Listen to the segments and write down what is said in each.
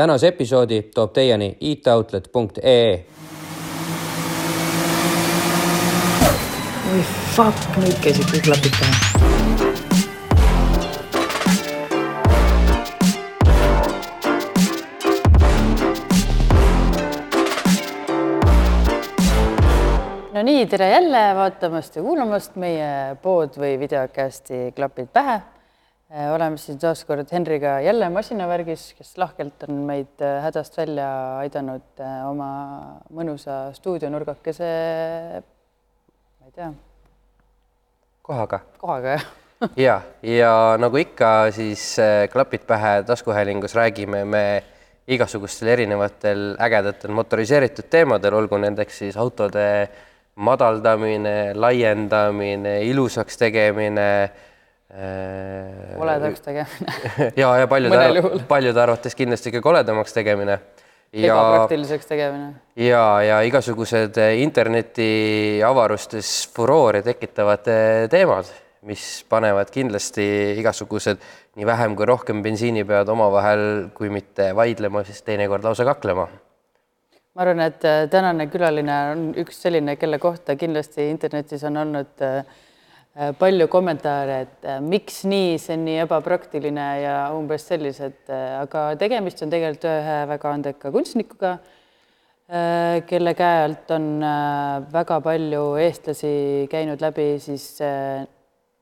tänase episoodi toob teieni itoutlet.ee. oi fuck, nüüd käisid kõik klapid pähe. no nii, tere jälle vaatamast ja kuulamast meie pood või videokästi Klapid pähe. Oleme siin taas kord Henriga jälle masinavärgis, kes lahkelt on meid äh, hädast välja aidanud äh, oma mõnusa stuudionurgakese, ma ei tea, kohaga. kohaga jah. ja, ja nagu ikka, siis äh, klapid pähe taskuhäälingus räägime me igasugustel erinevatel ägedatel motoriseeritud teemadel, olgu nendeks siis autode madaldamine, laiendamine, ilusaks tegemine äh,. Koledaks tegemine, ja, ja paljude, paljude arvates kindlasti ka koledamaks tegemine. ja, ebapraktiliseks tegemine. ja, ja igasugused interneti avarustes furoori tekitavad eh, teemad, mis panevad kindlasti igasugused nii vähem kui rohkem bensiinipead omavahel, kui mitte vaidlema, siis teinekord lausa kaklema. ma arvan, et äh, tänane külaline on üks selline, kelle kohta kindlasti internetis on olnud äh, äh, palju kommentaare, et äh, miks nii, see on nii ebapraktiline ja umbes sellised, aga tegemist on tegelikult ühe väga andeka kunstnikuga, kelle käe alt on äh, väga palju eestlasi käinud läbi siis äh,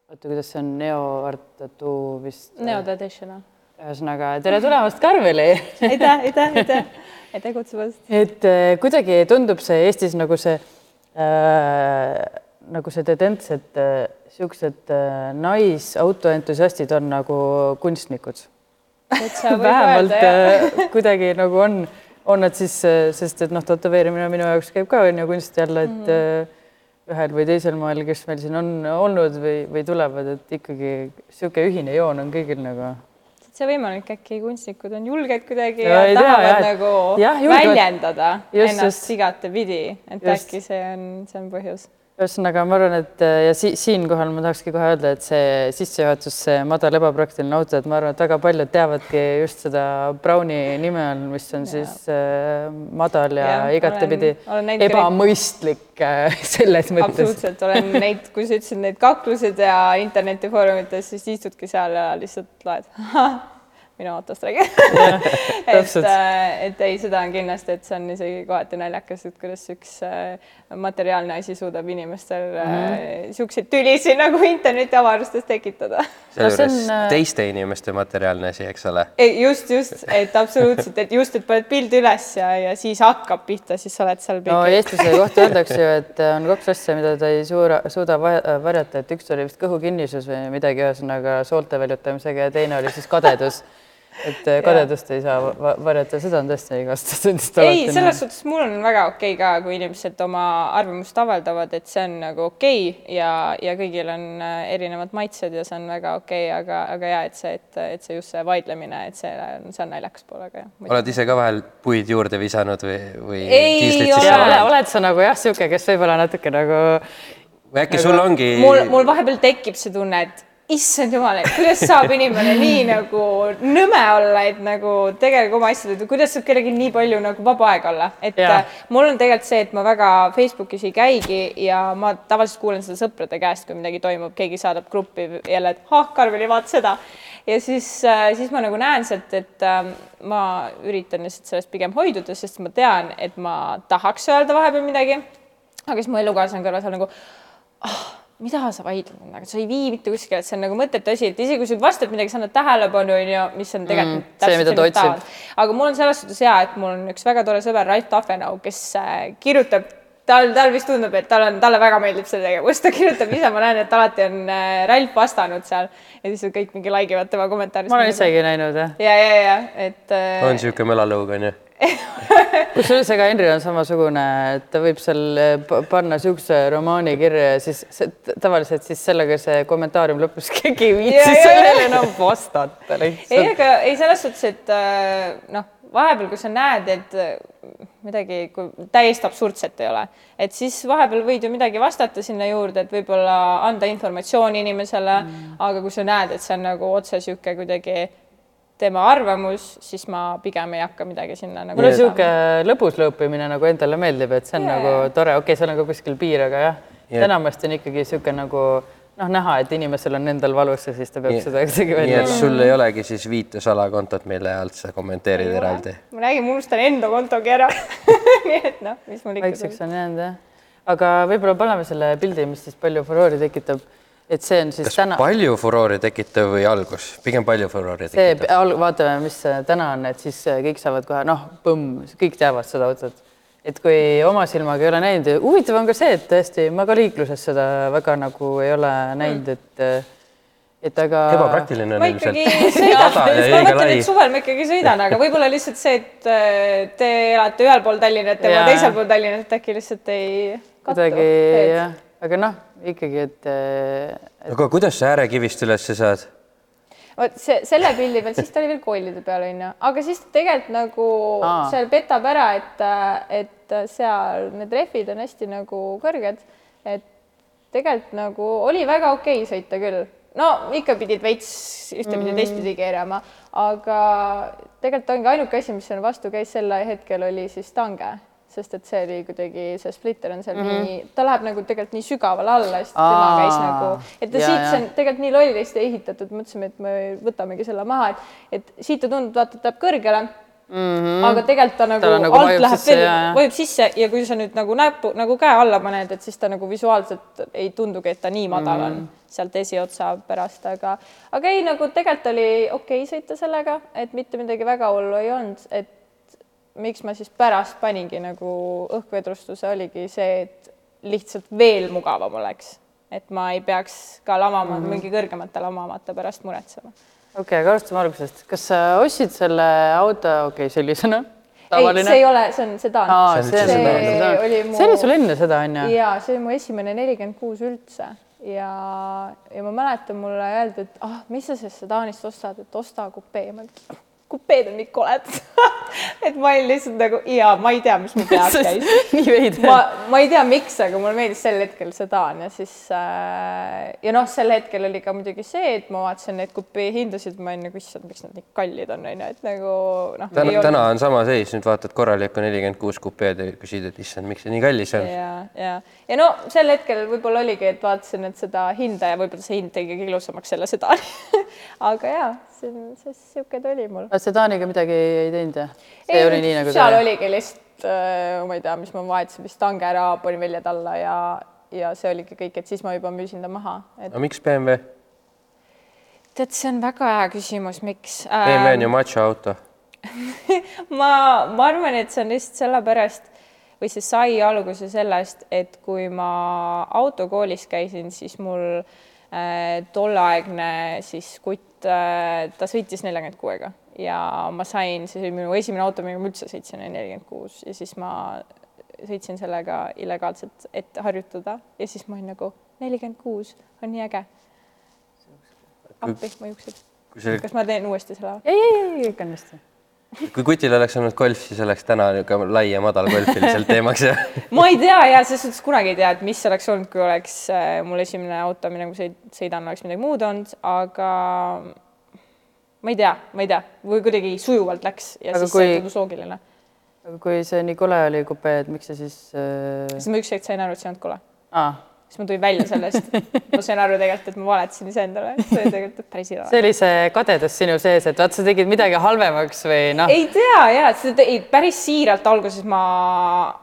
oota, kuidas see on, neoart tattoo vist? Neo Traditional. ühesõnaga, tere tulemast, Karmeli aitäh, aitäh, aitäh, aitäh kutsumast. et äh, kuidagi tundub see Eestis nagu see äh, nagu see tendents, et äh, siuksed äh, naisautoentusiastid on nagu kunstnikud. vähemalt öelda, äh, kuidagi nagu on, on nad siis, sest et noh, tätoveerimine minu jaoks käib ka on ju kunst jälle, et mm -hmm. ühel või teisel moel, kes meil siin on olnud või, või tulevad, et ikkagi niisugune ühine joon on kõigil nagu see võimalik, äkki kunstnikud on julged kuidagi Ja ja, ja tea, tahavad et- nagu julgevad- väljendada Just, ennast just. igatepidi, et Just. äkki see on, see on põhjus. Ühesõnaga, ma arvan, et äh, ja si siinkohal ma tahakski kohe öelda, et see sissejuhatus, see madal ebapraktiline auto, et ma arvan, et väga paljud teavadki just seda Browni nime all, mis on ja. siis äh, madal ja, ja igatepidi ebamõistlik äh, selles mõttes. absoluutselt, olen neid, kui sa ütlesid neid kaklused ja internetifoorumites, siis istudki seal ja lihtsalt loed minu autost räägin. et, täpselt. et ei, seda on kindlasti, et see on isegi kohati naljakas, et kuidas üks äh, materiaalne asi suudab inimestel mm Mhm. -hmm. siukseid tülisid nagu internetiavarustes tekitada. sealjuures see on, äh, teiste inimeste materiaalne asi, eks ole. ei, just, just, et absoluutselt, et just, et paned pildi üles ja, ja siis hakkab pihta, siis sa oled seal no eestlase kohta öeldakse ju, et on kaks asja, mida ta ei suuda, suuda va- varjata, et üks oli vist kõhukinnisus või midagi, ühesõnaga soolte väljutamisega ja teine oli siis kadedus. Et äh, kadedust ei saa va varjata, seda on tõesti igast tundist ei, selles suhtes mul on väga okei ka, kui inimesed oma arvamust avaldavad, et see on nagu okei ja, ja kõigil on äh, erinevad maitsed ja see on väga okei, aga, aga ja et see, et, et see just see vaidlemine, et see on, see on naljakas poolega jah. oled ise ka vahel puid juurde visanud või, või Ei ole. oled sa nagu jah, niisugune, kes võib-olla natuke nagu või äkki sul ongi mul, mul vahepeal tekib see tunne, et issand jumal, et kuidas saab inimene nii nagu nõme olla, et nagu tegelege oma asjadega, kuidas saab kellelgi nii palju nagu vaba aega olla, et Jaa. äh, mul on tegelikult see, et ma väga Facebookis ei käigi ja ma tavaliselt kuulen seda sõprade käest, kui midagi toimub, keegi saadab gruppi jälle, et ah, Karmeli, vaata seda. ja siis, siis ma nagu näen sealt, et äh, ma üritan lihtsalt sellest pigem hoiduda, sest ma tean, et ma tahaks öelda vahepeal midagi, aga siis mu elukaaslane kõrval seal nagu ah, mida sa vaidled nendega, sa ei vii mitte kuskile, et see on nagu mõttetu asi, et isegi kui sa vastad midagi, sa annad tähelepanu, onju, mis on tegelikult Mm, see, mida ta otsib. aga mul on selles suhtes hea, et mul on üks väga tore sõber, Ralf Tafenau, kes äh, kirjutab, tal, tal vist tundub, et tal on, talle väga meeldib see tegevus, ta kirjutab ise, ma näen, et alati on äh, Ralf vastanud seal ja siis kõik mingi like ivad tema kommentaaris. ma olen isegi näinud jah. ja, ja, ja et äh, on niisugune melalõug, onju? kusjuures ega Henril on samasugune, et ta võib seal eh, pa- panna niisuguse romaani kirja ja siis see, tavaliselt siis sellega see kommentaarium lõpus keegi ei viitsi sellele enam vastata ei, lihtsalt. aga ei selles suhtes, et äh, noh, vahepeal, kui sa näed, et äh, midagi täiesti absurdset ei ole, et siis vahepeal võid ju midagi vastata sinna juurde, et võib-olla anda informatsiooni inimesele mm., aga kui sa näed, et see on nagu otse niisugune kuidagi tema arvamus, siis ma pigem ei hakka midagi sinna nagu mulle sihuke lõbus lõõpimine nagu endale meeldib, et see on yeah. nagu tore, okei okay,, seal on ka kuskil piir, aga jah yeah., enamasti on ikkagi sihuke nagu noh, näha, et inimesel on endal valus ja siis ta peab Nii- seda kuidagi nii välja et sul ei olegi siis viite salakontot, mille alt sa kommenteerid eraldi. ma räägin, ma unustan enda kontogi ära nii et noh, mis mul ikka vaikseks on jäänud jah. aga võib-olla paneme selle pildi, mis siis palju furoori tekitab. Et see on siis kas täna, palju furoori tekitav või algus? pigem palju furoori see tekitav., vaatame, mis täna on, et siis äh, kõik saavad kohe noh, põmm, kõik teavad seda autot. et kui oma silmaga ei ole näinud, huvitav on ka see, et tõesti ma ka liikluses seda väga nagu ei ole näinud, et et aga ebapraktiline on ma ilmselt ma mõtlen, et. suvel ma ikkagi sõidan, aga võib-olla lihtsalt see, et äh, te elate ühel pool Tallinnat ja ma Jaa. teisel pool Tallinnat, et äkki lihtsalt ei kuidagi jah, aga noh, ikkagi, et, et aga kuidas sa äärekivist üles saad? vot see selle pildi peal, siis ta oli veel koolide peal onju, aga siis ta tegelikult nagu Aa. seal petab ära, et, et seal need rehvid on hästi nagu kõrged, et tegelikult nagu oli väga okei sõita küll, no ikka pidid veits ühtepidi mm. teistpidi keerama, aga tegelikult ongi ainuke asi, mis seal vastu käis sel hetkel oli siis tange, sest et see oli kuidagi, see splitter on seal mm -hmm. nii, ta läheb nagu tegelikult nii sügavale alla, siis tema käis nagu, et ta Ja, siit see on tegelikult nii lollisti ehitatud, mõtlesime, et me võtamegi selle maha, et, et siit ta tundub, vaata, ta läheb kõrgele mm. -hmm. aga tegelikult ta nagu, on nagu alt läheb sisse ja- ja., vajub sisse ja kui sa nüüd nagu näpu nagu käe alla paned, et siis ta nagu visuaalselt ei tundugi, et ta nii madal on mm -hmm. sealt esiotsa pärast, aga, aga ei nagu tegelikult oli okei okay sõita sellega, et mitte midagi väga hullu ei olnud, et miks ma siis pärast paningi nagu õhkvedrustuse oligi see, et lihtsalt veel mugavam oleks, et ma ei peaks ka lamama mm -hmm. mingi kõrgemate lamamate pärast muretsema. okei okay,, aga alustame algusest, kas sa ostsid selle auto, okei okay,, sellisena? ei, see ei ole, see on sedaan. Aa, See see see, oli mu- see oli sul enne seda onju? ja see oli mu esimene nelikümmend kuus üldse ja, ja ma mäletan, mulle öeldi, et ah, mis sa sellest sedaanist ostad, et osta kupee. ma ütlesin, kupeed on nii koledad et ma olin lihtsalt nagu ja ma ei tea, mis mu peas käis. nii veider. ma, ma ei tea, miks, aga mulle meeldis sel hetkel sedaan ja siis äh, ja noh, sel hetkel oli ka muidugi see, et ma vaatasin neid kupee hindasid, ma olin nagu issand, miks nad nii kallid on, onju, et nagu noh. täna, täna on sama seis, nüüd vaatad korralikku nelikümmend kuus kupeed ja küsid, et issand, miks see nii kallis on. ja, ja, ja no sel hetkel võib-olla oligi, et vaatasin, et seda hinda ja võib-olla see hind tegi kõige ilusamaks selle sedaani aga ja see, see sihuke ta oli mul. sedaaniga midagi ei teinud jah? see oli nii nagu seal oligi lihtsalt äh,, ma ei tea, mis ma vahetasin vist tange ära, panin väljad alla ja, ja see oligi kõik, et siis ma juba müüsin ta maha, et aga miks BMW? tead, see on väga hea küsimus, miks BMW on ju ähm,. macho auto. ma, ma arvan, et see on lihtsalt sellepärast või see sai alguse sellest, et kui ma autokoolis käisin, siis mul äh, tolleaegne siis kutt äh,, ta sõitis neljakümmend kuuega ja ma sain, see oli minu esimene auto, millega ma üldse sõitsin, oli nelikümmend kuus ja siis ma sõitsin sellega illegaalselt, et harjutada ja siis ma olin nagu nelikümmend kuus on nii äge. appi, kui see, kas ma teen uuesti selle? ei, ei, ei, kõik on hästi. Kui kutil oleks olnud golf, siis oleks täna niisugune lai ja madal golf ilmselt teemaks ma ei tea ja selles suhtes kunagi ei tea, et mis oleks olnud, kui oleks äh, mul esimene auto, millega ma sõid- sõidan, oleks midagi muud olnud, aga ma ei tea, ma ei tea, või kuidagi sujuvalt läks ja Aga siis kui- kui... see tundus loogiline. aga kui see nii kole oli kupee, et miks sa siis äh... siis ma üks hetk sain aru, et see ei olnud kole. ah,? Siis ma tulin välja sellest, ma sain aru tegelikult, et ma valetasin iseendale, see oli tegelikult päris hea. see oli see kadedus sinu sees, et vaat sa tegid midagi halvemaks või noh, ei tea ja ei, päris siiralt alguses ma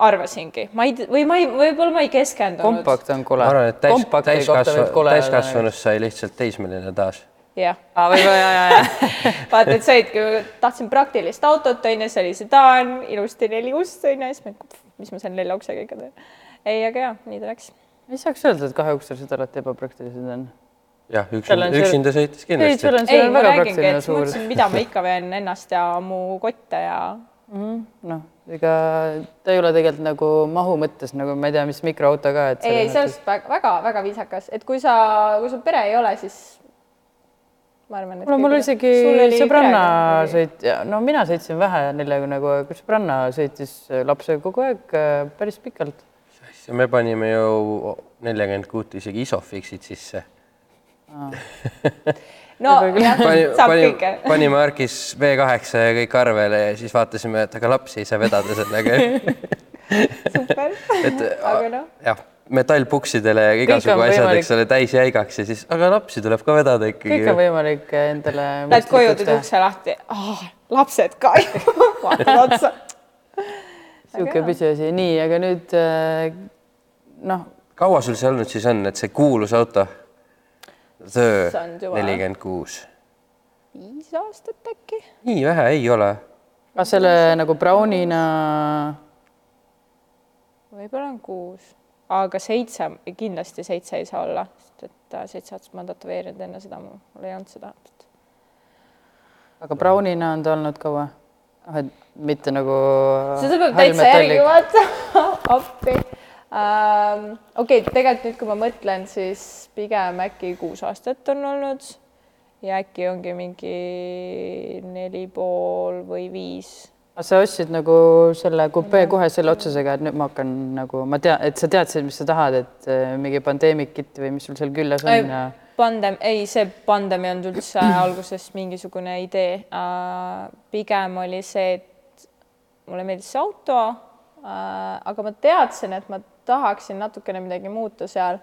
arvasingi, ma ei, või ma ei, võib-olla ma ei keskendunud. kompakt on kole. ma arvan, et täis, täiskasvanu, täiskasvanust sai lihtsalt teismeline taas. jah aa, võib-olla ja, ja, ja. vaata, et saidki, tahtsin praktilist autot, onju, see oli sedaan, ilusti neli ust, onju, siis ma, mis ma selle nelja uksega ikka teen. ei, aga jaa, nii ta läks. Ei saaks öelda, et kaheukselised alati ebapraktilised on. jah, üksinda üksinda sõites ei, kindlasti ei, ma räägingi, et mõtlesin, mida ma ikka vean ennast ja mu kotte ja noh, ega ta ei ole tegelikult nagu mahu mõttes nagu ma ei tea, mis mikroauto ka, et ei, ei selles suhtes väga-väga viisakas, et kui sa, kui sul pere ei ole, siis ma arvan, et no mul isegi sõbranna sõit-, no mina sõitsin vähe neljakümne kuue, aga sõbranna sõitis lapsega kogu aeg äh, päris pikalt. Me panime ju neljakümmend kuut isegi isofixid sisse. no jah, pani, saab pani kõike,. panime Arkis V8 ja kõik arvele ja siis vaatasime, et aga lapsi ei saa vedada sellega. super, et aga noh, jah, metallpuksidele ja igasugu asjad, eks ole, täisjäigaks ja siis, aga lapsi tuleb ka vedada kõik on ikkagi. võimalik endale. lähed koju, teed ukse lahti oh,, lapsed ka ju, vaatad otsa. sihuke pisiasi, nii, aga nüüd äh, noh, kaua sul see olnud siis on, et see kuulus auto? Nelikümmend kuus. viis aastat äkki? nii vähe ei ole. kas selle nagu Brownina, võib-olla on kuus, aga seitse, kindlasti seitse ei saa olla, sest et äh, seitse aastat ma olen tätoveerinud, enne seda mul ei olnud seda. aga Brownina on ta olnud kaua? ah, et mitte nagu. seda peab täitsa järgi vaatama, appi. Okei okay,, tegelikult nüüd, kui ma mõtlen, siis pigem äkki kuus aastat on olnud. Ja äkki ongi mingi neli pool või viis. Sa ostsid nagu selle kupee kohe selle otsusega, et nüüd ma hakkan nagu, ma tean, et sa teadsid, mis sa tahad, et äh, mingi pandeemik kit või mis sul seal küljes on ja pandem-, ei, see pandem ei olnud üldse alguses mingisugune idee. pigem oli see, et mulle meeldis see auto, aga ma teadsin, et ma tahaksin natukene midagi muuta seal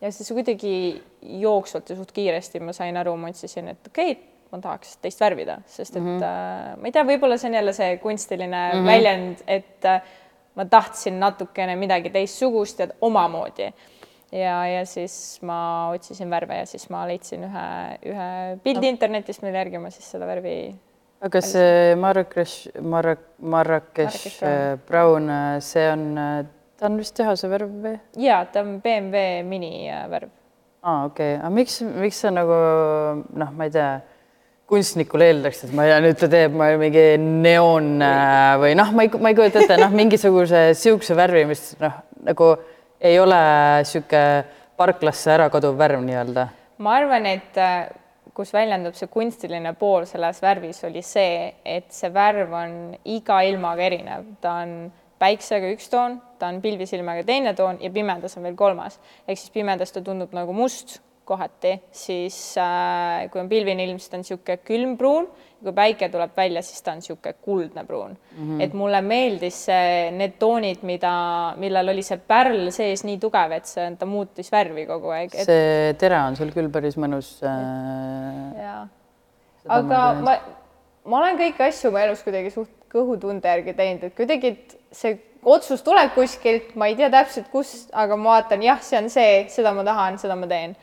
ja siis kuidagi jooksvalt ja suht kiiresti ma sain aru, ma otsisin, et okei okay,, ma tahaks teist värvida, sest et mm -hmm. äh, ma ei tea, võib-olla see on jälle see kunstiline mm -hmm. väljend, et äh, ma tahtsin natukene midagi teistsugust ja omamoodi ja, ja siis ma otsisin värve ja siis ma leidsin ühe, ühe pildi no. internetist, mille järgi ma siis seda värvi. aga see Marrakech, Marrak-, Marrakech äh, Brown, see on, ta on vist tehase värv või? ja ta on BMW mini äh, värv. aa, okei okay., aga miks, miks sa nagu noh, ma ei tea, kunstnikule eeldaks, et ma ei tea, nüüd ta teeb ma mingi neoon äh, või noh, ma ei, ma ei kujuta ette, noh, mingisuguse siukse värvi, mis noh, nagu ei ole sihuke parklasse ära kaduv värv nii-öelda. ma arvan, et äh, kus väljendub see kunstiline pool selles värvis, oli see, et see värv on iga ilmaga erinev, ta on päiksega üks toon, ta on pilvisilmaga teine toon ja pimedas on veel kolmas. ehk siis pimedas ta tundub nagu must kohati, siis äh, kui on pilvine ilm, siis ta on niisugune külmpruun, kui päike tuleb välja, siis ta on niisugune kuldne pruun mm. -hmm. et mulle meeldis see, need toonid, mida, millal oli see pärl sees nii tugev, et see, ta muutis värvi kogu aeg, et see tere on sul küll päris mõnus äh,. aga ma, ma olen kõiki asju oma elus kuidagi suht kõhutunde järgi teinud, et kuidagi et see otsus tuleb kuskilt, ma ei tea täpselt kust, aga ma vaatan, jah, see on see, seda ma tahan, seda ma teen.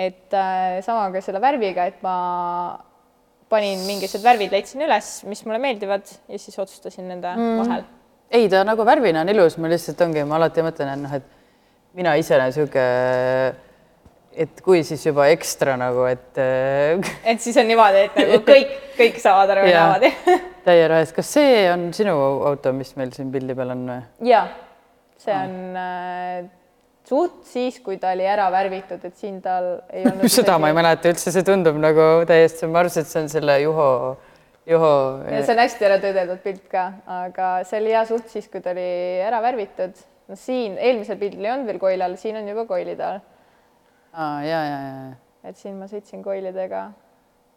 et äh, sama ka selle värviga, et ma panin mingisugused värvid, leidsin üles, mis mulle meeldivad ja siis otsustasin nende mm. vahel. ei, ta nagu värvina on ilus, ma lihtsalt ongi, ma alati mõtlen, et noh, et mina ise olen sihuke, et kui siis juba ekstra nagu, et äh, et siis on niimoodi, et nagu kõik, kõik saavad aru Jaa. niimoodi. täie rahes, kas see on sinu auto, mis meil siin pildi peal on või? ja see on äh, suht siis, kui ta oli ära värvitud, et siin tal ei olnud seda ma ei mäleta üldse, see tundub nagu täiesti, ma arvasin, et see on selle Juho, Juho. ja see on hästi ära töödeldud pilt ka, aga see oli hea suht siis, kui ta oli ära värvitud. no siin eelmisel pildil ei olnud veel koil all, siin on juba koilid all, aa ja, ja, ja, et siin ma sõitsin koilidega.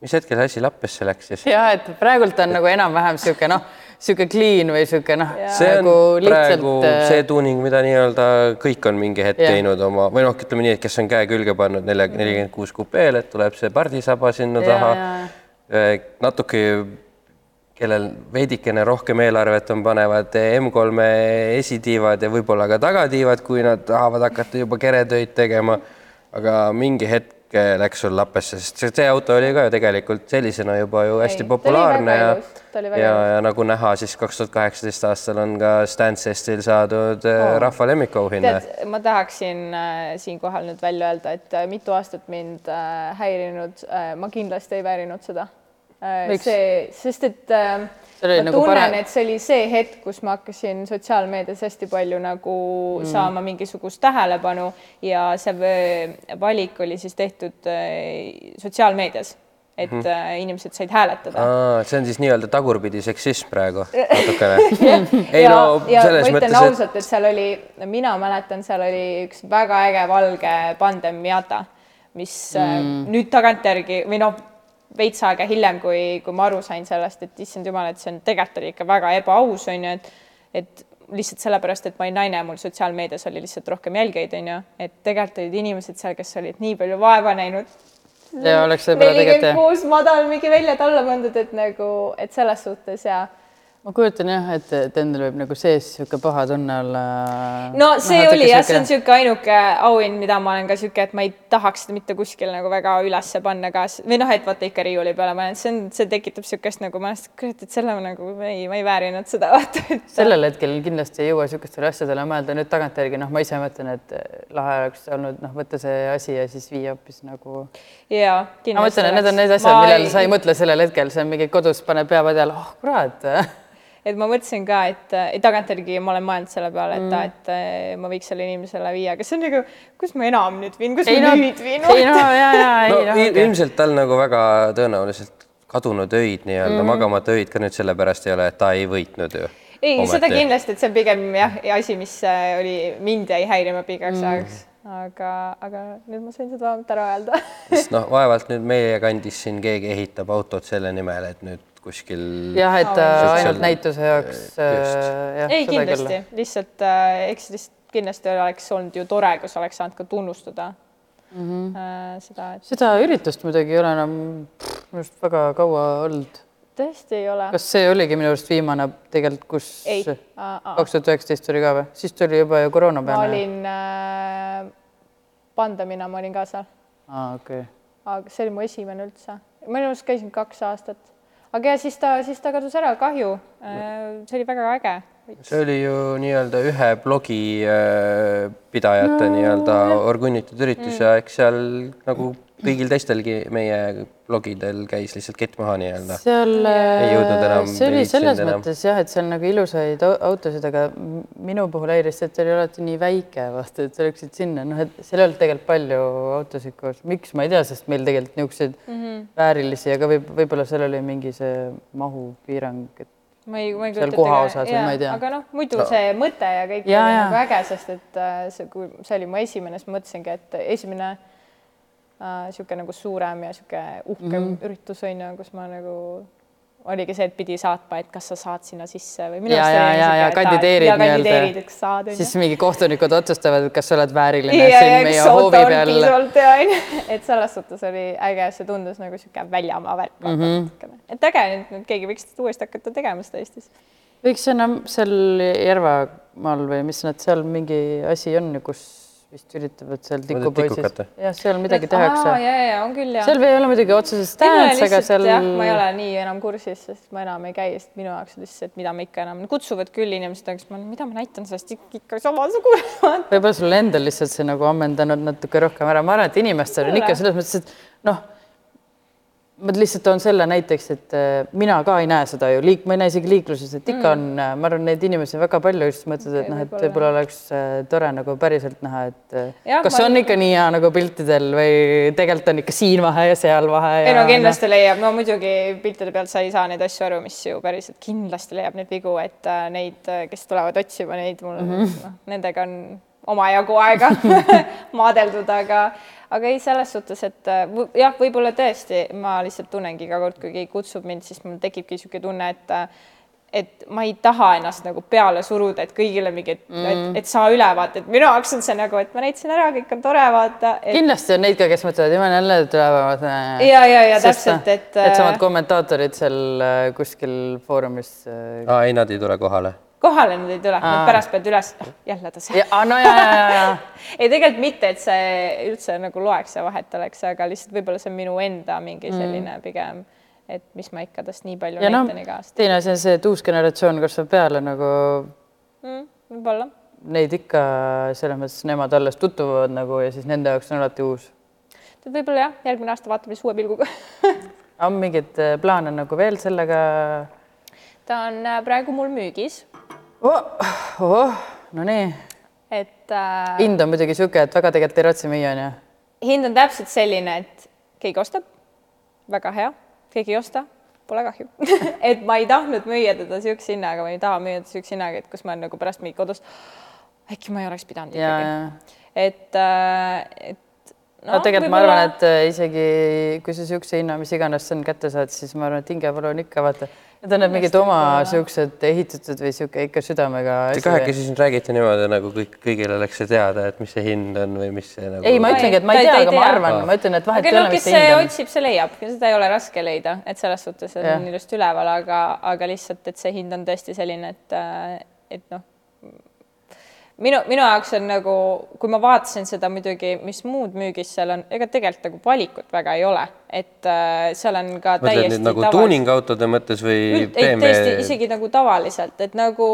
mis hetkel see asi lappesse läks siis? ja et praegult on nagu enam-vähem sihuke noh, sihuke clean või sihuke noh, see on nagu praegu lihtsalt see tuuning, mida nii-öelda kõik on mingi hetk Jah. teinud oma või noh, ütleme nii, et kes on käe külge pannud nelja, nelikümmend kuus kupeel, et tuleb see pardisaba sinna Ja, taha ja.. natuke, kellel veidikene rohkem eelarvet on, panevad M3-e esitiivad ja võib-olla ka tagatiivad, kui nad tahavad hakata juba keretöid tegema. Aga mingi hetk läks sul lappesse, sest see, auto oli ka ju tegelikult sellisena juba ju hästi Ei, populaarne ja ja ja nagu näha, siis kaks tuhat kaheksateist aastal on ka Stansestil saadud oh. rahva lemmikauhinne. tead, ma tahaksin äh, siinkohal nüüd välja öelda, et äh, mitu aastat mind äh, häirinud äh,, ma kindlasti ei väärinud seda. Miks? see, sest et äh, ma nagu tunnen parem-, et see oli see hetk, kus ma hakkasin sotsiaalmeedias hästi palju nagu mm. saama mingisugust tähelepanu ja see valik oli siis tehtud äh, sotsiaalmeedias, et mm -hmm. inimesed said hääletada see on siis nii-öelda tagurpidi seksism praegu natukene. ei ja, no ma selles ütlen mõttes, et ausalt, et seal oli, mina mäletan, seal oli üks väga äge valge pandem Miata. mis mm. nüüd tagantjärgi või noh, veits aega hiljem, kui, kui ma aru sain sellest, et issand jumal, et see on tegelikult oli ikka väga ebaaus, on ju, et et lihtsalt sellepärast, et ma olin naine, mul sotsiaalmeedias oli lihtsalt rohkem jälgijaid, on ju, et tegelikult olid inimesed seal, kes olid nii palju vaeva näinud. nelikümmend kuus madal mingi välja-alla pandud, et nagu, et selles suhtes ja ma kujutan jah, et, et endal võib nagu sees niisugune paha tunne olla. no see noh, oli jah, see on niisugune ainuke auhind, mida ma olen ka niisugune, et ma ei tahaks seda mitte kuskil nagu väga ülesse panna ka või noh, et vaata ikka riiuli peale panen, see on, see tekitab niisugust nagu ma olen, kurat, et selle nagu ei, ma ei väärinud seda vaata. sellel hetkel kindlasti ei jõua niisugustele asjadele mõelda, nüüd tagantjärgi noh, ma ise mõtlen, et lahe oleks olnud noh, võtta see asi ja siis viia hoopis nagu. jaa, kindlasti. ma mõtlen, et need on need asjad, millele ei... sa ei mõtle sellel hetkel, see on mingi kodus paned pea peale, oh kurat et ma mõtlesin ka, et tagantjärgi ma olen mõelnud selle peale, et mm., et äh, ma võiks selle inimesele viia, aga see on nagu, kus ma enam nüüd viin, kus ei, ma no, nüüd viin? ei no ja, ja ei no, no ilmselt tal nagu väga tõenäoliselt kadunud öid nii-öelda mm., magamata öid ka nüüd sellepärast ei ole, et ta ei võitnud ju. ei, seda kindlasti, et see on pigem jah, asi, mis äh, oli, mind jäi häirima pikaks mm. ajaks aga, aga nüüd ma sain seda vähemalt ära öelda sest noh, vaevalt nüüd meie kandis siin keegi ehitab autot selle nimel, et nüüd kuskil. jah, et äh, ainult näituse jaoks. Äh, ei, kindlasti, lihtsalt äh, eks lihtsalt kindlasti oleks olnud ju tore, kus oleks saanud ka tunnustada mm -hmm. seda et.... seda üritust muidugi ei ole enam minu arust väga kaua olnud. tõesti ei ole. kas see oligi minu arust viimane tegelikult, kus kaks tuhat üheksateist oli ka või? siis tuli juba ju koroona peale. ma olin äh, pandemina, ma olin ka seal. aa, okei okay. aga see oli mu esimene üldse. ma minu arust käisin kaks aastat aga ja siis ta, siis ta kadus ära, kahju. Äh, see oli väga äge. see oli ju nii-öelda ühe blogi äh, pidajate no, nii-öelda orgunnitud üritus mm. ja eks seal nagu kõigil teistelgi meie blogidel käis lihtsalt kett maha nii-öelda. seal enam. see oli selles mõttes jah, et seal nagu ilusaid autosid, aga minu puhul häiris see, et see oli alati nii väike, vaata, et sa läksid sinna, noh, et seal ei olnud tegelikult palju autosid koos. miks, ma ei tea, sest meil tegelikult niisuguseid mm -hmm. väärilisi, aga võib, võib-olla seal oli mingi see mahupiirang, et ma ei, ma ei kujuta ette ka, aga noh, muidu no. see mõte ja kõik ja, oli ja. nagu äge, sest et äh, see, kui see oli mu esimene, siis ma mõtlesingi, et esimene niisugune äh, nagu suurem ja niisugune uhkem mm -hmm. üritus on ju, kus ma nagu oligi see, et pidi saatma, et kas sa saad sinna sisse või ja, ja, ja, ja kandideerid nii-öelda. siis mingi kohtunikud otsustavad, kas sa oled vääriline ja, siin ja, meie hoovi peal. et selles suhtes oli äge, see tundus nagu sihuke väljamaa värk mm. -hmm. et äge, et keegi võiks uuesti hakata tegema seda Eestis. võiks enam seal Järvamaal või mis nad seal mingi asi on, kus vist üritavad seal tikupoisis. jah, seal midagi tehakse. ja, ja on küll jah. seal ei ole muidugi otseselt dance, aga seal. ma ei ole nii enam kursis, sest ma enam ei käi, sest minu jaoks lihtsalt, mida ma ikka enam, kutsuvad küll inimesed, aga siis ma, mida ma näitan sellest ikka samasugune võib-olla sul endal lihtsalt see nagu ammendanud natuke rohkem ära, ma arvan, et inimestel on ikka selles mõttes, et noh ma lihtsalt toon selle näiteks, et äh, mina ka ei näe seda ju liik-, ma ei näe isegi liikluses, et ikka mm. on, äh, ma arvan, neid inimesi väga palju, siis mõtled, et noh, et võib-olla oleks äh, tore nagu päriselt näha, et ja, kas ma... on ikka nii hea nagu piltidel või tegelikult on ikka siin vahe ja seal vahe. ei no kindlasti no. leiab, no muidugi piltide pealt sa ei saa neid asju aru, mis ju päriselt kindlasti leiab neid vigu, et neid, kes tulevad otsima neid, mul mm -hmm. noh, nendega on omajagu aega maadeldud, aga aga ei, selles suhtes, et äh, jah, võib-olla tõesti, ma lihtsalt tunnengi iga kord, kui keegi kutsub mind, siis mul tekibki niisugune tunne, et äh, et ma ei taha ennast nagu peale suruda, et kõigile mingi, et mm., et, et saa üle vaata, et minu jaoks on see nagu, et ma näitasin ära, kõik on tore, vaata et.... kindlasti on neid ka, kes mõtlevad, jumal jälle tulevad. ja, ja, ja täpselt, et. Needsamad kommentaatorid seal kuskil foorumis. aa, ei, nad ei tule kohale kohale nad ei tule, nad pärast peavad üles, jälle ta seal. no ja, ja, ja, ja. ei, tegelikult mitte, et see üldse nagu loeks ja vahet oleks, aga lihtsalt võib-olla see on minu enda mingi mm. selline mm. pigem, et mis ma ikka tast nii palju ja näitan no, iga aasta. teine asi on see, et uus generatsioon kasvab peale nagu mm,. võib-olla. Neid ikka selles mõttes, nemad alles tutvuvad nagu ja siis nende jaoks on alati uus. võib-olla jah, järgmine aasta vaatame siis uue pilguga on mingeid äh, plaane nagu veel sellega? Ta on äh, praegu mul müügis oh,. Oh, no nii. et äh,. hind on muidugi niisugune, et väga tegelikult ei raatsi müüa, onju. hind on täpselt selline, et keegi ostab, väga hea, keegi ei osta, pole kahju et ma ei tahtnud müüa teda niisuguse hinnaga, ma ei taha müüa teda niisuguse hinnaga, et kus ma nagu pärast mingi kodus, äkki ma ei oleks pidanud ikkagi. et äh,, et no tegelikult ma arvan, et äh, isegi kui sa siukse hinna, mis iganes sa kätte saad, siis ma arvan, et hingevalu on ikka vaata. Need on need mingid oma siuksed ehitatud või sihuke ikka südamega Te kahekesi siin räägite niimoodi, nagu kõik, kõigil oleks see teada, et mis see hind on või mis see nagu ei, ma ütlengi, et ma ei tea, aga ma arvan, ma ütlen, et vahet ei ole, kes mis see hind on. otsib, see leiab, seda ei ole raske leida, et selles suhtes on ilusti üleval, aga, aga lihtsalt, et see hind on tõesti selline, et, et noh, minu, minu jaoks on nagu, kui ma vaatasin seda muidugi, mis muud müügis seal on, ega tegelikult nagu valikut väga ei ole, et äh, seal on ka mõtled täiesti nüüd nagu tuuningautode mõttes või Üld, ei, tõesti BMW? isegi nagu tavaliselt, et nagu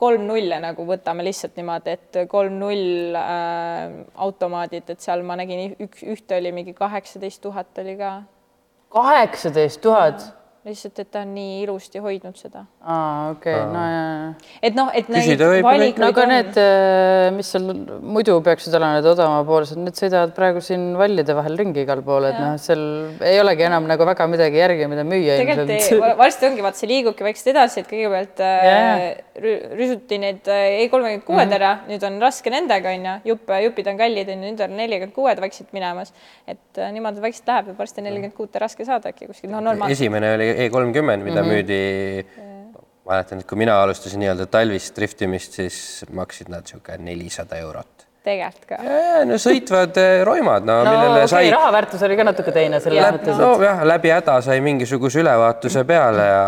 kolm nulle nagu võtame lihtsalt niimoodi, et kolm null äh, automaadid, et seal ma nägin üks, ühte oli mingi kaheksateist tuhat oli ka, kaheksateist tuhat. lihtsalt, et ta on nii ilusti hoidnud seda, aa, okei, no ja, ja. et noh, et neid valikuid no aga on. need, mis seal muidu peaksid olema, need odavamapoolsed, need sõidavad praegu siin vallide vahel ringi igal pool, et noh, seal ei olegi enam nagu väga midagi järgi, mida müüa tegelikult varsti ongi, vaata see liigubki vaikselt edasi, et kõigepealt äh, Jaa. rü- rüsuti need äh, E kolmekümmend kuued ära, nüüd on raske nendega onju, jupp, jupid on kallid onju, nüüd on nelikümmend kuued vaikselt minemas. et äh, niimoodi vaikselt läheb ja varsti on nelikümmend kuute raske saada äkki kuskil, noh normaalselt. esimene oli E kolmkümmend, mida Mhm. mm -hmm. müüdi, mäletan, et kui mina alustasin nii-öelda talvist driftimist, siis maksid nad niisugune nelisada eurot. tegelikult ka. no sõitvad eh, roimad, no, no millele okei sai okay,, raha väärtus oli ka natuke teine selles mõttes, no jah, läbi häda sai mingisuguse ülevaatuse peale ja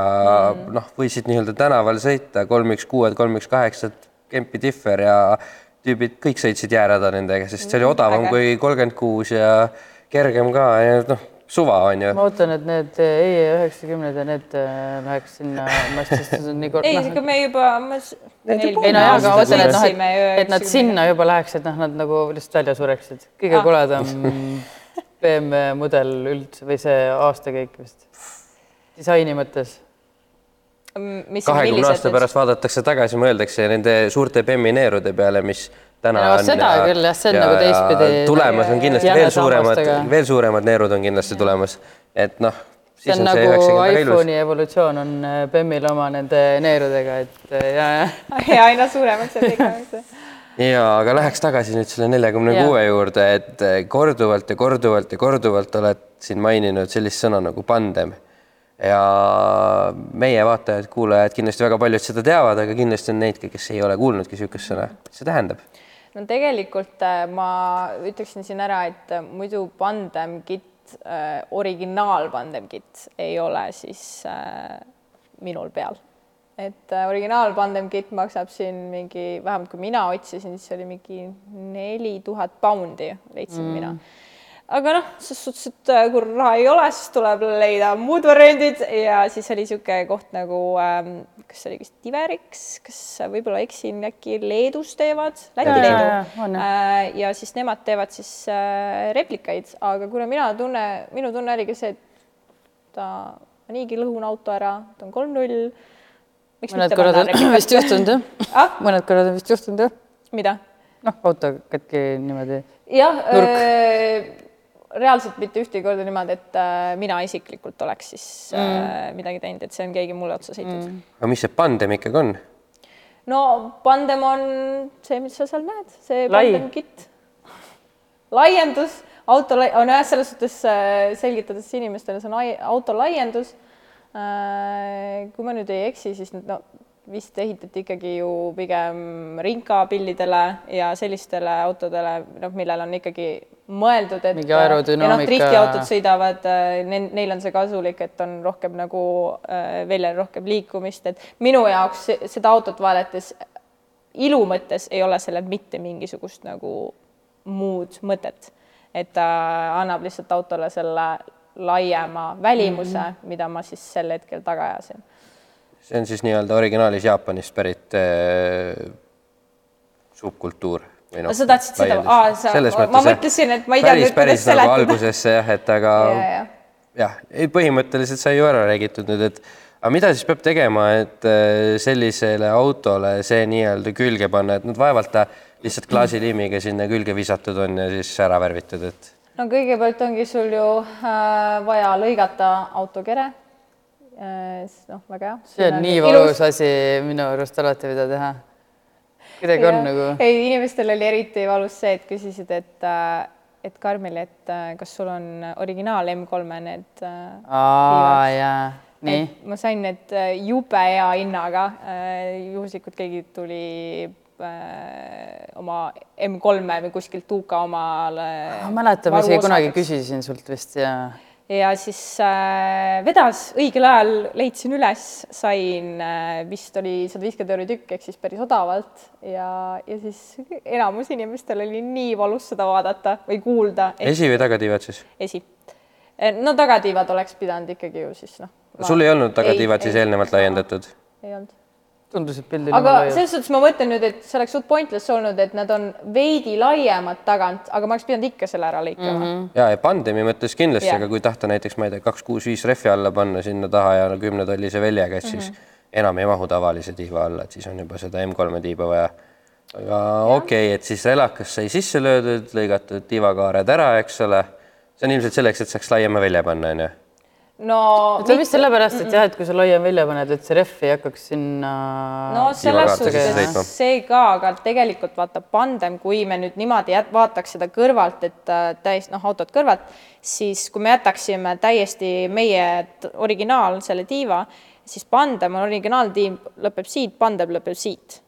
mm. noh, võisid nii-öelda tänaval sõita kolm üks kuued, kolm üks kaheksad, Kempi Differ ja tüübid kõik sõitsid jäärada nendega, sest see oli odavam äge. kui kolmkümmend kuus ja kergem ka ja noh, suva on ju ma. ootan, et need E üheksakümned ja need äh, läheks sinna masti, sest see on nii kord- ei, noh, ega me juba, ei no jaa, aga ma mõtlen, et noh, et, et nad sinna juba läheks, et noh, nad nagu lihtsalt välja sureksid. kõige Ah. koledam BMW mudel üldse või see aastakäik vist, disaini mõttes. mis kahekümne aasta pärast vaadatakse tagasi, mõeldakse nende suurte Bemmi neerude peale, mis täna No on. seda küll, jah, see on nagu teistpidi tulemas on kindlasti veel suuremad veel suuremad neerud on kindlasti tulemas, et noh. see on nagu iPhone'i evolutsioon on äh, BEM-il oma nende neerudega, et äh, ja, ja ja aina suuremaks ja pikemaks. ja aga läheks tagasi nüüd selle neljakümne kuue juurde, et eh, korduvalt ja korduvalt ja korduvalt oled siin maininud sellist sõna nagu pandem. ja meie vaatajad-kuulajad kindlasti väga paljud seda teavad, aga kindlasti on neid, kes ei ole kuulnudki niisugust sõna. mis see tähendab? No tegelikult äh, ma ütleksin siin ära, et äh, muidu Pandem Kit äh,, originaal Pandem Kit ei ole siis minul peal. et äh, originaal Pandem Kit maksab siin mingi, vähemalt kui mina otsisin, siis oli mingi neli tuhat poundi leidsin mm. mina aga noh, selles suhtes, et äh, kui raha ei ole, siis tuleb leida muud variandid. Ja siis oli niisugune koht nagu ähm,, kas see oli vist Diverix, kas võib-olla eksin, äkki Leedus teevad, Läti-Leedu äh, ja siis nemad teevad siis äh, replikaid, aga kuna mina tunne, minu tunne oligi see, et ta ma niigi lõhun auto ära, ta on kolm-null. mõned korrad on vist juhtunud jah? Ah,, mõned korrad on vist juhtunud jah, mida? noh, auto katki niimoodi. jah reaalselt mitte ühtegi korda niimoodi, et äh, mina isiklikult oleks siis mm. äh, midagi teinud, et see on keegi mulle otsa sõitnud mm.. aga mis see pandem ikkagi on? no pandem on see, mis sa seal näed, see Lai. pandem kit. laiendus, auto lai- on jah, selles suhtes äh, selgitades inimestele, see on auto laiendus kui ma nüüd ei eksi, siis no vist ehitati ikkagi ju pigem rinkapillidele ja sellistele autodele, noh, millel on ikkagi mõeldud, et Mingi aerodünaamika- noh, driftiautod sõidavad, neil on see kasulik, et on rohkem nagu äh, väljal rohkem liikumist, et minu jaoks se- seda autot vaadates ilu mõttes ei ole sellel mitte mingisugust nagu muud mõtet, et ta annab lihtsalt autole selle laiema välimuse mm, -hmm. mida ma siis sel hetkel taga ajasin see on siis nii-öelda originaalis Jaapanist pärit äh, subkultuur. No sa tahtsid seda- aa, sa- ma mõtlesin, et ma ei päris, päris kuidas nagu seletada. algusesse jah, et aga ja, ja jah, ei põhimõtteliselt sai ju ära räägitud nüüd, et aga mida siis peab tegema, et äh, sellisele autole see nii-öelda külge panna, et nad vaevalt ta lihtsalt klaasiliimiga sinna külge visatud on ja siis ära värvitud, et no kõigepealt ongi sul ju äh, vaja lõigata autokere äh,. noh, väga hea. see on nii valus asi minu arust alati, mida teha. kuidagi on nagu, ei, inimestel oli eriti valus see, et küsisid, et äh, et Karmeli, et äh, kas sul on originaal M3-e need aa jaa, nii. ma sain need jube hea hinnaga. juhuslikult keegi tuli oma M3-e või kuskilt UK omale. ma mäletan, ma isegi kunagi küsisin sult vist ja ja siis äh, vedas õigel ajal, leidsin üles, sain äh, vist oli sada viiskümmend euri tükk ehk siis päris odavalt ja, ja siis enamus inimestel oli nii valus seda vaadata või kuulda. esi või tagatiivad siis? esi. no tagatiivad oleks pidanud ikkagi ju siis noh. sul ei olnud tagatiivad siis eelnevalt laiendatud? ei olnud tundus, et pildil aga selles suhtes ma mõtlen nüüd, et see oleks suht pointless olnud, et nad on veidi laiemad tagant, aga ma oleks pidanud ikka selle ära lõikama mm. -hmm. ja, ja pandemi mõttes kindlasti, aga kui tahta näiteks, ma ei tea, kaks, kuus, viis rehvi alla panna sinna taha ja no kümnetollise väljega, et mm -hmm. siis enam ei mahu tavalise tiiva alla, et siis on juba seda M3-e tiiba vaja. aga okei okay,, et siis relakas sai sisse löödud, lõigatud tiivakaared ära, eks ole. see on ilmselt selleks, et saaks laiema välja panna, onju no see on vist sellepärast, et jah, et kui sa laiem välja paned, et see rehv ei hakkaks sinna. no selles suhtes see ka, aga tegelikult vaata pandem, kui me nüüd niimoodi jät, vaataks seda kõrvalt, et äh, täis noh, autot kõrvalt, siis kui me jätaksime täiesti meie originaal selle tiiva, siis pandem on originaaltiib lõpeb siit, pandem lõpeb siit.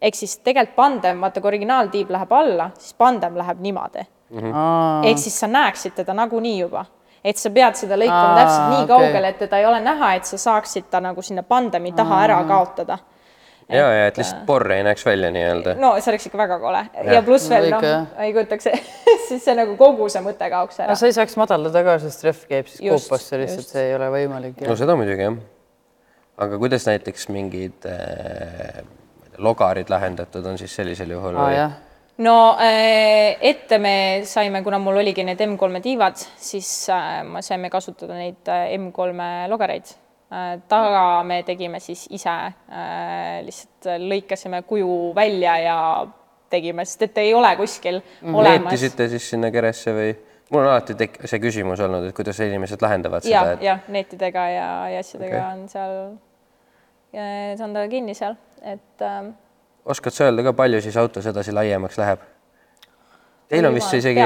ehk siis tegelikult pandem, vaata kui originaaltiib läheb alla, siis pandem läheb niimoodi mm. -hmm. ehk siis sa näeksid teda nagunii juba et sa pead seda lõikama Aa, täpselt nii okay. kaugele, et teda ei ole näha, et sa saaksid ta nagu sinna pandemi taha ära kaotada. ja, ja et lihtsalt porr ei näeks välja nii-öelda. no see oleks ikka väga kole ja, ja pluss veel noh, ei kujutaks siis see nagu kogu see mõte kaoks ära. no sa ei saaks madaldada ka, sest rehv käib siis koopasse, lihtsalt see ei ole võimalik. no seda muidugi jah. aga kuidas näiteks mingid äh, logarid lahendatud on siis sellisel juhul ah,? No äh, ette me saime, kuna mul oligi need M3-e tiivad, siis äh, me saime kasutada neid äh, M3-e logereid. taga me tegime siis ise, lihtsalt lõikasime kuju välja ja tegime, sest et ei ole kuskil mm. olemas. neetisite siis sinna keresse või? mul on alati tek-, see küsimus olnud, et kuidas inimesed lahendavad ja, seda et.... jah, neetidega ja, ja asjadega okay. on seal, saan ta kinni seal, et äh, oskad sa öelda ka, palju siis autos edasi laiemaks läheb? Teil on vist isegi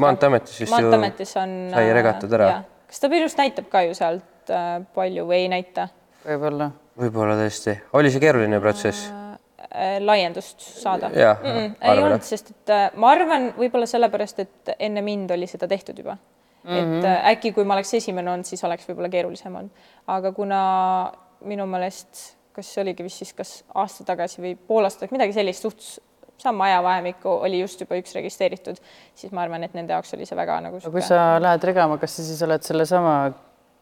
Maanteeametis vist Maanteeametis on, sai regatud ära. kas ta just näitab ka ju sealt äh, palju või ei näita? võib-olla. võib-olla tõesti. oli see keeruline protsess äh,? äh laiendust saada? Mm -mm, ei olnud, sest et äh, ma arvan, võib-olla sellepärast, et enne mind oli seda tehtud juba mm. -hmm. et äh, äkki, kui ma oleks esimene olnud, siis oleks võib-olla keerulisem olnud, aga kuna minu meelest kas see oligi vist siis kas aasta tagasi või pool aastat, midagi sellist, suht sama ajavahemikku oli just juba üks registreeritud, siis ma arvan, et nende jaoks oli see väga nagu. kui sa lähed regama, kas sa siis oled sellesama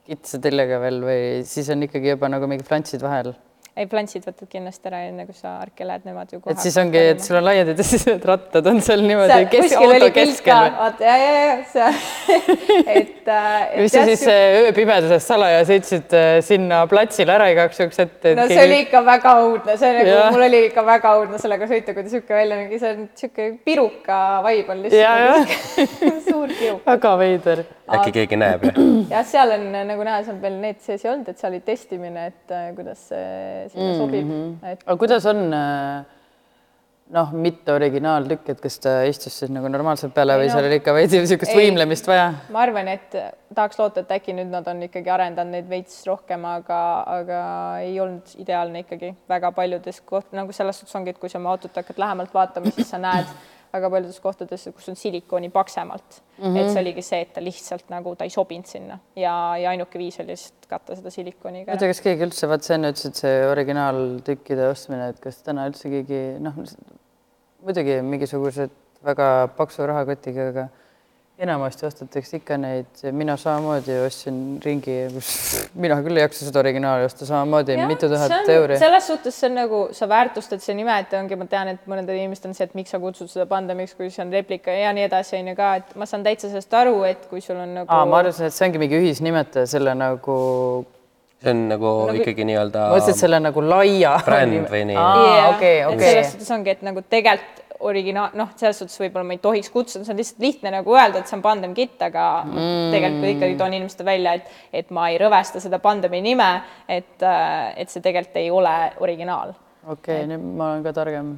kitsa tellega veel või siis on ikkagi juba nagu mingid flantsid vahel? Ei, plantsid võtad kindlasti ära, enne kui sa arki lähed, nemad ju kohe. et siis ongi, et sul on laiad ja siis need rattad on seal niimoodi kes, auto keskel. vaata ja, ja, ja seal et äh,. mis sa siis ööpimeduses salaja sõitsid äh, sinna platsile ära igaks juhuks ette? no see keegi... oli ikka väga õudne, see nagu, mul oli ikka väga õudne sellega sõita, kui ta sihuke välja nägi, see on sihuke piruka vibe on lihtsalt. suur piruk. väga veider. äkki keegi näeb jah? jah, seal on nagu näha, seal veel need sees ei olnud, et seal oli testimine, et äh, kuidas see sinna mm -hmm. sobib et.... aga kuidas on äh, noh, mitte originaaldükk, et kas ta istus siis nagu normaalselt peale või no, seal oli ikka veidi niisugust võimlemist vaja? ma arvan, et tahaks loota, et äkki nüüd nad on ikkagi arendanud neid veits rohkem, aga, aga ei olnud ideaalne ikkagi väga paljudes koht-, nagu selles suhtes ongi, et kui sa oma autot hakkad lähemalt vaatama, siis sa näed väga paljudes kohtades, kus on silikooni paksemalt mm. -hmm. et see oligi see, et ta lihtsalt nagu ta ei sobinud sinna ja, ja ainuke viis oli lihtsalt katta seda silikooniga. tea, kas keegi üldse, vaat sa enne ütlesid, see originaaltükkide ostmine, et kas täna üldse keegi noh, muidugi mingisugused väga paksu rahakotiga, aga enamasti ostetakse ikka neid, mina samamoodi ostsin ringi, kus mina küll ei jaksa seda originaali osta, samamoodi ja, mitu tuhat euri. selles suhtes see on nagu, sa väärtustad see nime, et ongi, ma tean, et mõnedel inimestel on see, et miks sa kutsud seda pandemiks, kui see on replika ja nii edasi, on ju ka, et ma saan täitsa sellest aru, et kui sul on nagu. ma arvasin, et see ongi mingi ühisnimetaja selle nagu see on nagu, nagu ikkagi nii-öelda. ma mõtlesin, et selle nagu laia. bränd või nii. okei, okei. selles suhtes ongi, et nagu tegelikult originaal, noh, selles suhtes võib-olla ma ei tohiks kutsuda, see on lihtsalt lihtne nagu öelda, et see on Pandem Kitt, aga mm. tegelikult ikkagi toon inimestele välja, et, et ma ei rõvesta seda Pandemi nime, et, et see tegelikult ei ole originaal. okei okay,, nüüd ma olen ka targem.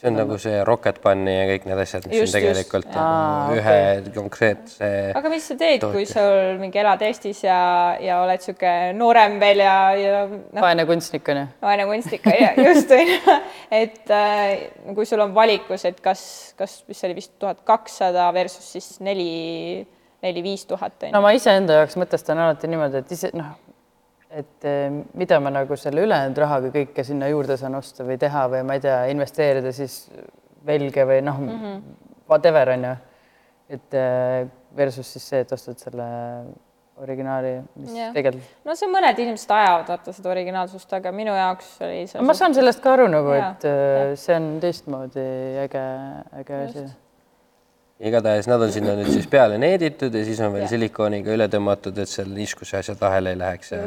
See on nagu see Rocket Bunny ja kõik need asjad, mis Just, on tegelikult just. nagu ühe konkreetse aga mis sa teed, kui sul mingi elad Eestis ja, ja oled sihuke noorem veel ja, ja noh, vaene kunstnik on ju. vaene kunstnik on ju, just on ju, et äh, kui sul on valikus, et kas, kas, mis see oli vist tuhat kakssada versus siis neli, neli-viis tuhat on no ju. ma iseenda jaoks mõtestan alati niimoodi, et ise noh, et eh, mida ma nagu selle ülejäänud rahaga kõike sinna juurde saan osta või teha või ma ei tea, investeerida siis velge või noh mm -hmm. whatever on ju. et eh, versus siis see, et ostad selle originaali, mis Jah. tegelikult, no see mõned inimesed ajavad vaata seda originaalsust, aga minu jaoks oli see. ma saan sellest ka aru nagu, et eh, see on teistmoodi äge, äge asi. Igatahes nad on sinna nüüd siis peale needitud ja siis on veel Jah. silikooniga üle tõmmatud, et seal niiskuse asjad vahele ei läheks ja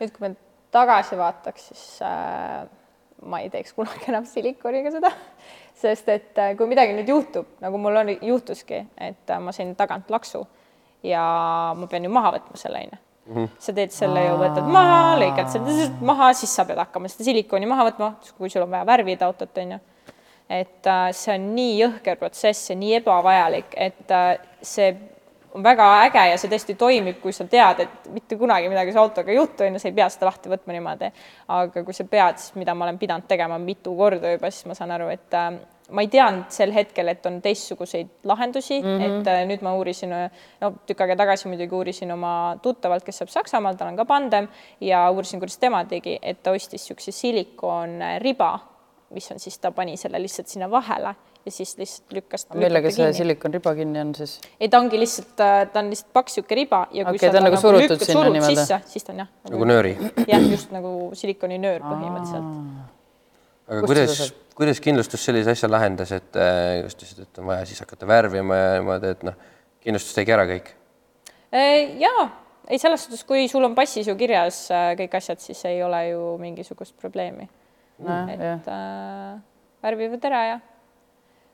nüüd, kui me tagasi vaataks, siis äh, ma ei teeks kunagi enam silikooniga seda, sest et äh, kui midagi nüüd juhtub, nagu mul on, juhtuski, et äh, ma sain tagant laksu ja ma pean ju maha võtma selle onju. sa teed selle ju, võtad maha, lõikad selle maha, siis sa pead hakkama seda silikooni maha võtma, kui sul on vaja värvida autot onju. Et äh, see on nii jõhker protsess ja nii ebavajalik, et äh, see on väga äge ja see tõesti toimib, kui sa tead, et mitte kunagi midagi su autoga ei juhtu, on ju, sa ei pea seda lahti võtma niimoodi. aga kui sa pead, siis mida ma olen pidanud tegema mitu korda juba, siis ma saan aru, et äh, ma ei teadnud sel hetkel, et on teistsuguseid lahendusi mm, -hmm. et nüüd ma uurisin, no tükk aega tagasi muidugi uurisin oma tuttavalt, kes saab Saksamaal, tal on ka pandem ja uurisin, kuidas tema tegi, et ta ostis niisuguse silikonriba, mis on siis, ta pani selle lihtsalt sinna vahele ja siis lihtsalt lükkas. millega see silikonriba kinni on siis? ei, ta ongi lihtsalt, ta on lihtsalt paks niisugune riba ja kui Okei, sa ta on nagu surutud lükkad, sinna surud niimoodi? sisse, siis ta on jah nagu nööri. jah, just nagu silikoninöör põhimõtteliselt. aga Kust kuidas kuidas kindlustus sellise asja lahendas, et äh, just ütlesid, et on vaja siis hakata värvima ja niimoodi, et noh, kindlustus tegi ära kõik. ja ei, selles suhtes, kui sul on passis ju kirjas äh, kõik asjad, siis ei ole ju mingisugust probleemi. Et äh, värvivad ära ja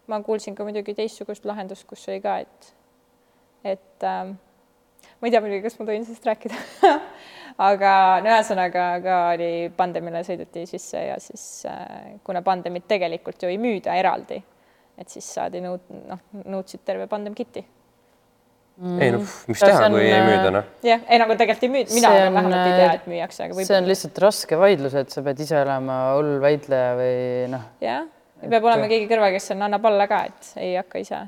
ma kuulsin ka muidugi teistsugust lahendust, kus oli ka, et, et äh, ma ei tea muidugi, kas ma tohin sellest rääkida aga no ühesõnaga ka oli pandemile sõideti sisse ja siis äh, kuna pandemit tegelikult ju ei müüda eraldi, et siis saadi nõud, noh, nõudsid terve pandem kit'i ei noh, mis Kas teha, on, kui ei äh, müüda, noh. jah, ei nagu tegelikult ei müüda, mina See on, on, vähemalt ei tea, äh, et müüakse, aga see on võib-olla lihtsalt raske vaidlus, et sa pead ise olema hull vaidleja või noh, jah, peab olema keegi kõrval, kes on, annab alla ka, et ei hakka ise.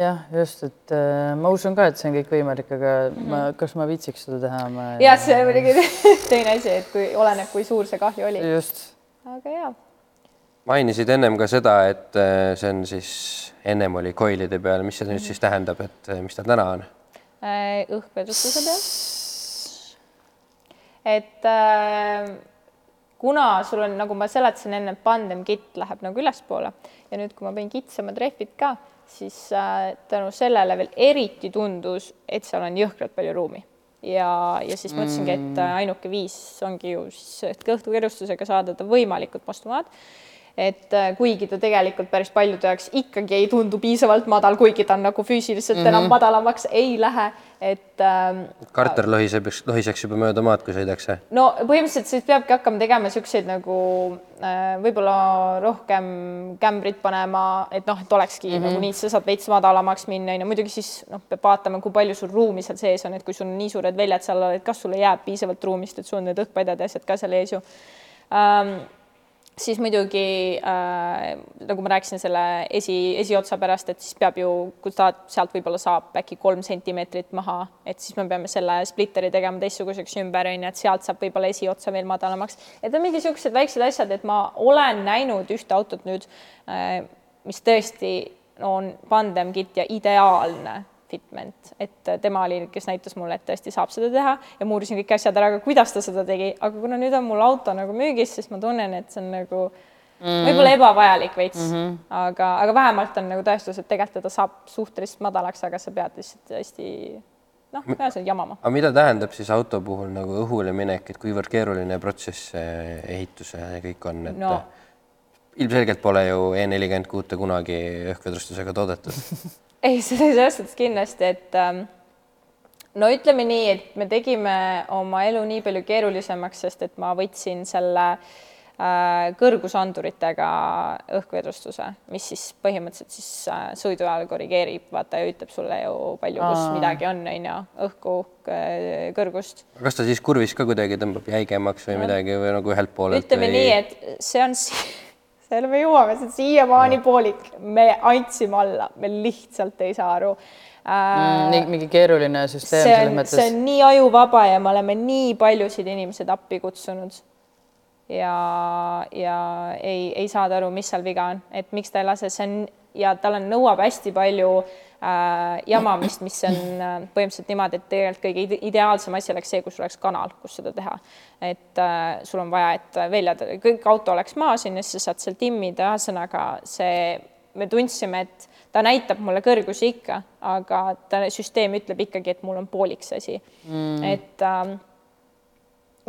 jah, just, et äh, ma usun ka, et see on kõik võimalik, aga ma, kas ma viitsiks seda teha, ma jah, see on muidugi teine asi, et kui oleneb, kui suur see kahju oli, just, aga ja mainisid ennem ka seda, et äh, see on siis, ennem oli koilide peal, mis see nüüd siis tähendab, et äh, mis ta täna on? äh, õhkvedrustuse peal. et kuna sul on, nagu ma seletasin enne, pandem kitt läheb nagu ülespoole ja nüüd, kui ma panin kitsamad rehvid ka, siis tänu sellele veel eriti tundus, et seal on jõhkralt palju ruumi. Ja, ja siis mõtlesingi, et äh, ainuke viis ongi ju siis et kõhtukerustusega saada ta võimalikult vastu maad et äh, kuigi ta tegelikult päris paljude jaoks ikkagi ei tundu piisavalt madal, kuigi ta on nagu füüsiliselt mm -hmm. enam madalamaks ei lähe, et ähm, Carter lohiseb, lohiseks juba mööda maad, kui sõidaks, jah? no põhimõtteliselt siis peabki hakkama tegema niisuguseid nagu äh, võib-olla rohkem kämbrit panema, et noh, et olekski mm -hmm. nagu nii, et sa saad veits madalamaks minna, on ju, muidugi siis noh, peab vaatama, kui palju sul ruumi seal sees on, et kui sul on nii suured väljad seal, et kas sulle jääb piisavalt ruumist, et sul on need õhkpadjad ja asjad ka seal ees ju ähm, siis muidugi äh, nagu ma rääkisin selle esi, esiotsa pärast, et siis peab ju, kui ta sealt võib-olla saab äkki kolm sentimeetrit maha, et siis me peame selle splitteri tegema teistsuguseks ümber, on ju, et sealt saab võib-olla esiotsa veel madalamaks. et on mingi niisugused väiksed asjad, et ma olen näinud ühte autot nüüd äh,, mis tõesti on pandem kitt ja ideaalne fitment, et tema oli, kes näitas mulle, et tõesti saab seda teha ja ma uurisin kõik asjad ära, aga kuidas ta seda tegi, aga kuna nüüd on mul auto nagu müügis, siis ma tunnen, et see on nagu mm. võib-olla ebavajalik veits mm, -hmm. aga, aga vähemalt on nagu tõestus, et tegelikult teda saab suhteliselt madalaks, aga sa pead lihtsalt hästi noh, ühesõnaga jamama. aga mida tähendab siis auto puhul nagu õhule minek, et kuivõrd keeruline protsess see ehitus ja kõik on, et No. ilmselgelt pole ju E nelikümmend kuute kunagi õhkvedrustusega toodetud ei, selles suhtes kindlasti, et ähm, no ütleme nii, et me tegime oma elu nii palju keerulisemaks, sest et ma võtsin selle äh, kõrgusanduritega õhkuedrustuse, mis siis põhimõtteliselt siis äh, sõidu ajal korrigeerib, vaata ja ütleb sulle ju palju, kus midagi on, on ju, õhku kõrgust. Kas ta siis kurvis ka kuidagi tõmbab jäigemaks või midagi või nagu ühelt poolelt ütleme või... nii, et see on, si- selle me jõuame, see on siiamaani poolik, me andsime alla, me lihtsalt ei saa aru. Äh, nii mingi keeruline süsteem selles on, see mõttes. on nii ajuvaba ja me oleme nii paljusid inimesed appi kutsunud. ja, ja ei, ei saada aru, mis seal viga on, et miks ta ei lase, see on ja tal on, nõuab hästi palju äh, jamamist, mis on äh, põhimõtteliselt niimoodi, et tegelikult kõige ide- ideaalsem asi oleks see, kus oleks kanal, kus seda teha. et äh, sul on vaja, et väljad, kõik auto oleks maas, onju, siis sa saad seal timmida, ühesõnaga see, me tundsime, et ta näitab mulle kõrgusi ikka, aga ta süsteem ütleb ikkagi, et mul on poolik see asi mm.. et ähm,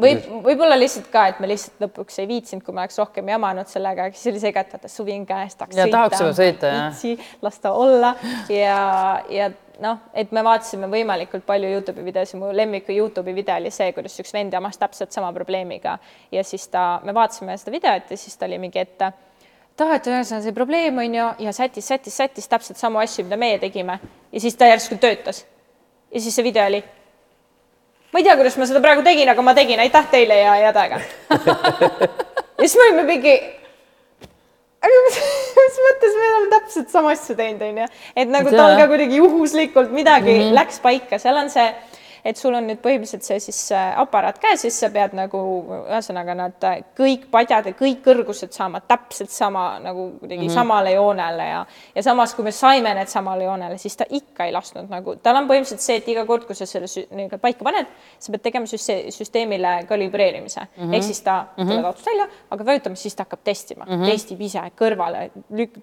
võib, võib-olla lihtsalt ka, et me lihtsalt lõpuks ei viitsinud, kui me oleks rohkem jamanud sellega, siis oli see ka, et vaata suvi on käes, tahaks Ja tahaks juba sõita, jah. las ta olla. Ja, ja noh, et me vaatasime võimalikult palju Youtube'i videosi, mu lemmiku Youtube'i video oli see, kuidas üks vend jamas täpselt sama probleemiga. Ja siis ta, me vaatasime seda videot ja siis ta oli mingi, et ta, et ühesõnaga see probleem on ju ja sättis, sättis, sättis täpselt samu asju, mida meie tegime. Ja siis ta järsku töötas. ja siis see video oli ma ei tea, kuidas ma seda praegu tegin, aga ma tegin, aitäh teile ja head aega. Ja siis me olime mingi, aga mis, mis mõttes me oleme täpselt sama asja teinud, onju, et nagu tal ka kuidagi juhuslikult midagi mm -hmm. läks paika, seal on see, et sul on nüüd põhimõtteliselt see siis äh, aparaat käes, siis sa pead nagu ühesõnaga nad äh, kõik padjad ja kõik kõrgused saama täpselt sama nagu kuidagi mm -hmm. samale joonele ja, ja samas, kui me saime need samale joonele, siis ta ikka ei lasknud nagu, tal on põhimõtteliselt see, et iga kord, kui sa selle nii-öelda paika paned, sa pead tegema süste- süsteemile kalibreerimise mm -hmm. ehk siis ta mm -hmm. tuleb autost välja, hakkab vajutama, siis ta hakkab testima mm, -hmm. testib ise kõrvale,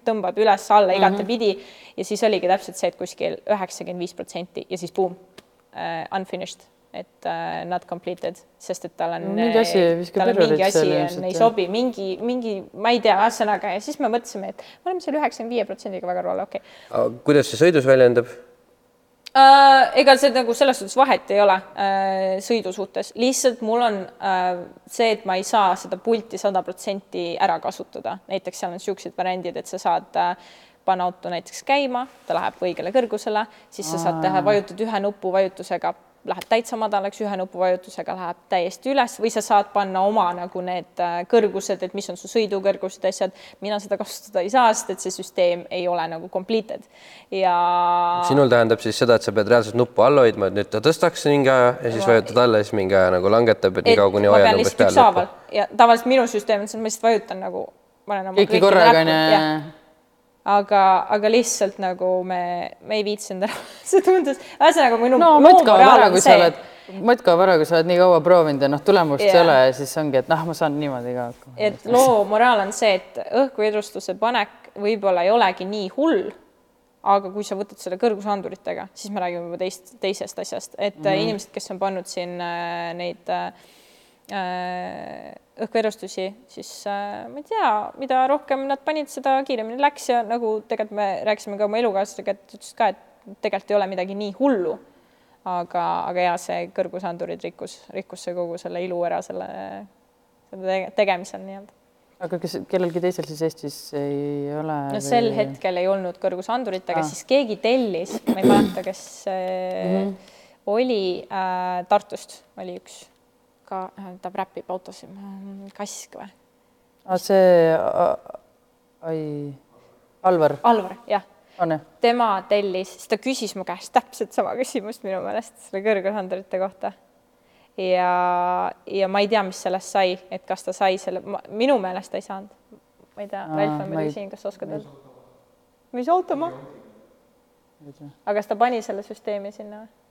tõmbab üles-alla igatepidi mm -hmm. ja siis oligi täpselt see, et kuskil üheksakümmend viis protsenti ja siis buum uh, unfinished, et uh, not completed, sest et tal on Mingi asi viskab tal on mingi asi on, ei sobi, mingi, mingi, ma ei tea, ühesõnaga ja siis me mõtlesime, et me oleme seal üheksakümne viie protsendiga väga rahul, okei okay. kuidas see sõidus väljendub? äh, ega see nagu selles suhtes vahet ei ole äh, sõidu suhtes, lihtsalt mul on äh, see, et ma ei saa seda pulti sada protsenti ära kasutada, näiteks seal on niisugused variandid, et sa saad äh, panna auto näiteks käima, ta läheb õigele kõrgusele, siis sa saad teha, vajutad ühe nupu vajutusega, läheb täitsa madalaks, ühe nupu vajutusega läheb täiesti üles või sa saad panna oma nagu need äh, kõrgused, et mis on su sõidukõrgused, asjad. mina seda kasutada ei saa, sest et see süsteem ei ole nagu completed ja sinul tähendab siis seda, et sa pead reaalselt nuppu all hoidma, et nüüd ta tõstaks mingi aja ja siis vajutad alla ja siis mingi aja nagu langetab, et nii kaua, kuni pean umbes peal nuppu. ja tavaliselt minu süsteem on see, et ma lihtsalt vajutan nagu, kõiki korraga onju. Aga, aga lihtsalt nagu me, me ei viitsinud ära see tundus, ühesõnaga minu no mõtka on kui sa oled, mõtka vara, kui sa oled nii kaua proovinud ja noh, tulemust Jaa. ei ole ja siis ongi, et noh, ma saan niimoodi ka hakkama. et loo moraal on see, et õhkuvedrustuse panek võib-olla ei olegi nii hull, aga kui sa võtad selle kõrgusanduritega, siis me räägime juba teist, teisest asjast, et mm -hmm. inimesed, kes on pannud siin äh, neid äh, õhkuvedrustusi, siis äh, ma ei tea, mida rohkem nad panid, seda kiiremini läks ja nagu tegelikult me rääkisime ka oma elukaaslasega, et ütles ka, et tegelikult ei ole midagi nii hullu. aga, aga ja see kõrgusandurid rikkus, rikkus see kogu selle ilu ära selle, selle tege- tegemisel nii-öelda. aga kas kellelgi teisel siis Eestis ei ole? no sel hetkel ei olnud kõrgusandurit, aga Aa. siis keegi tellis, ma ei mäleta, kes äh, Mhm. oli äh, Tartust, oli üks ka, ta räpib autos, Kask või? Ah, see, ai, Alvar Alvar, jah, ju? tema tellis, siis ta küsis mu käest täpselt sama küsimust minu meelest selle kõrgusandurite kohta. ja, ja ma ei tea, mis sellest sai, et kas ta sai selle, minu meelest ta ei saanud. ma ei tea, Aa, Ralf on ma siin, kas sa oskad öelda? mis auto ma? aga kas ta pani selle süsteemi sinna või?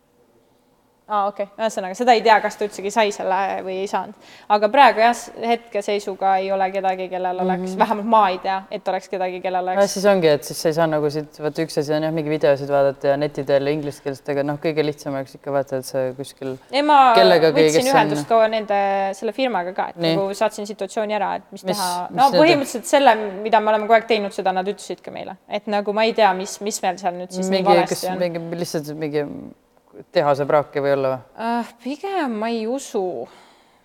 Aa, okei okay., ühesõnaga seda ei tea, kas ta üldsegi sai selle või ei saanud. aga praegu jah, hetkeseisuga ei ole kedagi, kellel oleks mm, -hmm. vähemalt ma ei tea, et oleks kedagi, kellel no oleks siis ongi, et siis sa ei saa nagu siit, vaata üks asi on jah, mingi videosid vaadata ja neti teel ingliskeelset, aga noh, kõige lihtsam oleks ikka vaata, et sa kuskil ei, ma kellegagi, võtsin on- ühendust ka nende selle firmaga ka, et Nii. nagu saatsin situatsiooni ära, et mis, Mis- teha. mis no need- põhimõtteliselt selle, mida me oleme kogu aeg teinud, seda nad ütlesid ka meile, et nagu ma ei tea, mis, mis meil seal nüüd siis mingi, kas on. mingi lihtsalt mingi tehase praak ei või olla? Uh, pigem ma ei usu,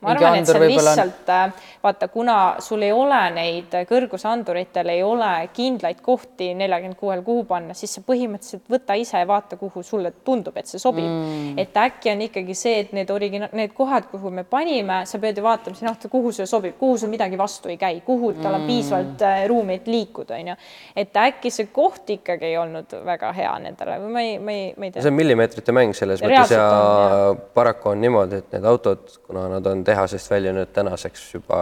ma arvan, et see on võib-olla on. lihtsalt äh, vaata, kuna sul ei ole neid kõrgusanduritel ei ole kindlaid kohti neljakümmend kuuel kuhu panna, siis sa põhimõtteliselt võta ise ja vaata, kuhu sulle tundub, et see sobib mm.. et äkki on ikkagi see, et need origina-, need kohad, kuhu me panime, sa pead ju vaatama, noh, kuhu sulle sobib, kuhu sul midagi vastu ei käi, kuhu tal on piisavalt äh, ruumi, et liikuda, onju. et äkki see koht ikkagi ei olnud väga hea nendele või ma ei, ma ei, ma ei tea. see on millimeetrite mäng selles mõttes Reaalselt ja on, paraku on niimoodi, et need autod, kuna nad on tehasest väljunud tänaseks juba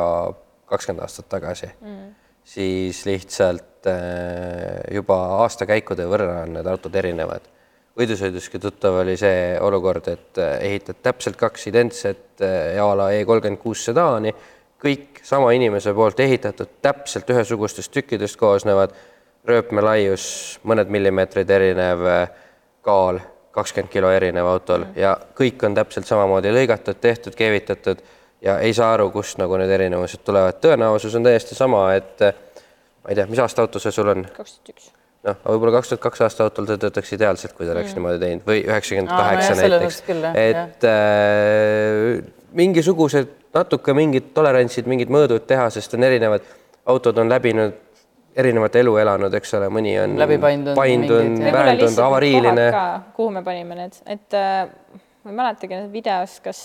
kakskümmend aastat tagasi mm., siis lihtsalt äh, juba aastakäikude võrra on need autod erinevad. võidusõiduski tuttav oli see olukord, et äh, ehitad täpselt kaks identset äh, a la E kolmkümmend kuus sedaani, kõik sama inimese poolt ehitatud, täpselt ühesugustest tükkidest koosnevad, rööpmelaius mõned millimeetrid erinev kaal, kakskümmend kilo erinev autol ja kõik on täpselt samamoodi lõigatud, tehtud, keevitatud ja ei saa aru, kust nagu need erinevused tulevad. tõenäosus on täiesti sama, et ma ei tea, mis aasta auto see sul on? kaks tuhat üks. noh, võib-olla kaks tuhat kaks aasta autol ta töötaks ideaalselt, kui ta oleks mm. niimoodi teinud või üheksakümmend kaheksa näiteks et äh, mingisugused natuke mingid tolerantsid, mingid mõõdud tehasest on erinevad. autod on läbinud erinevat elu elanud, eks ole, mõni on Läbi paindunud väändunud, need avariiline kuhu me panime need, et äh, ma ei mäletagi videos, kas,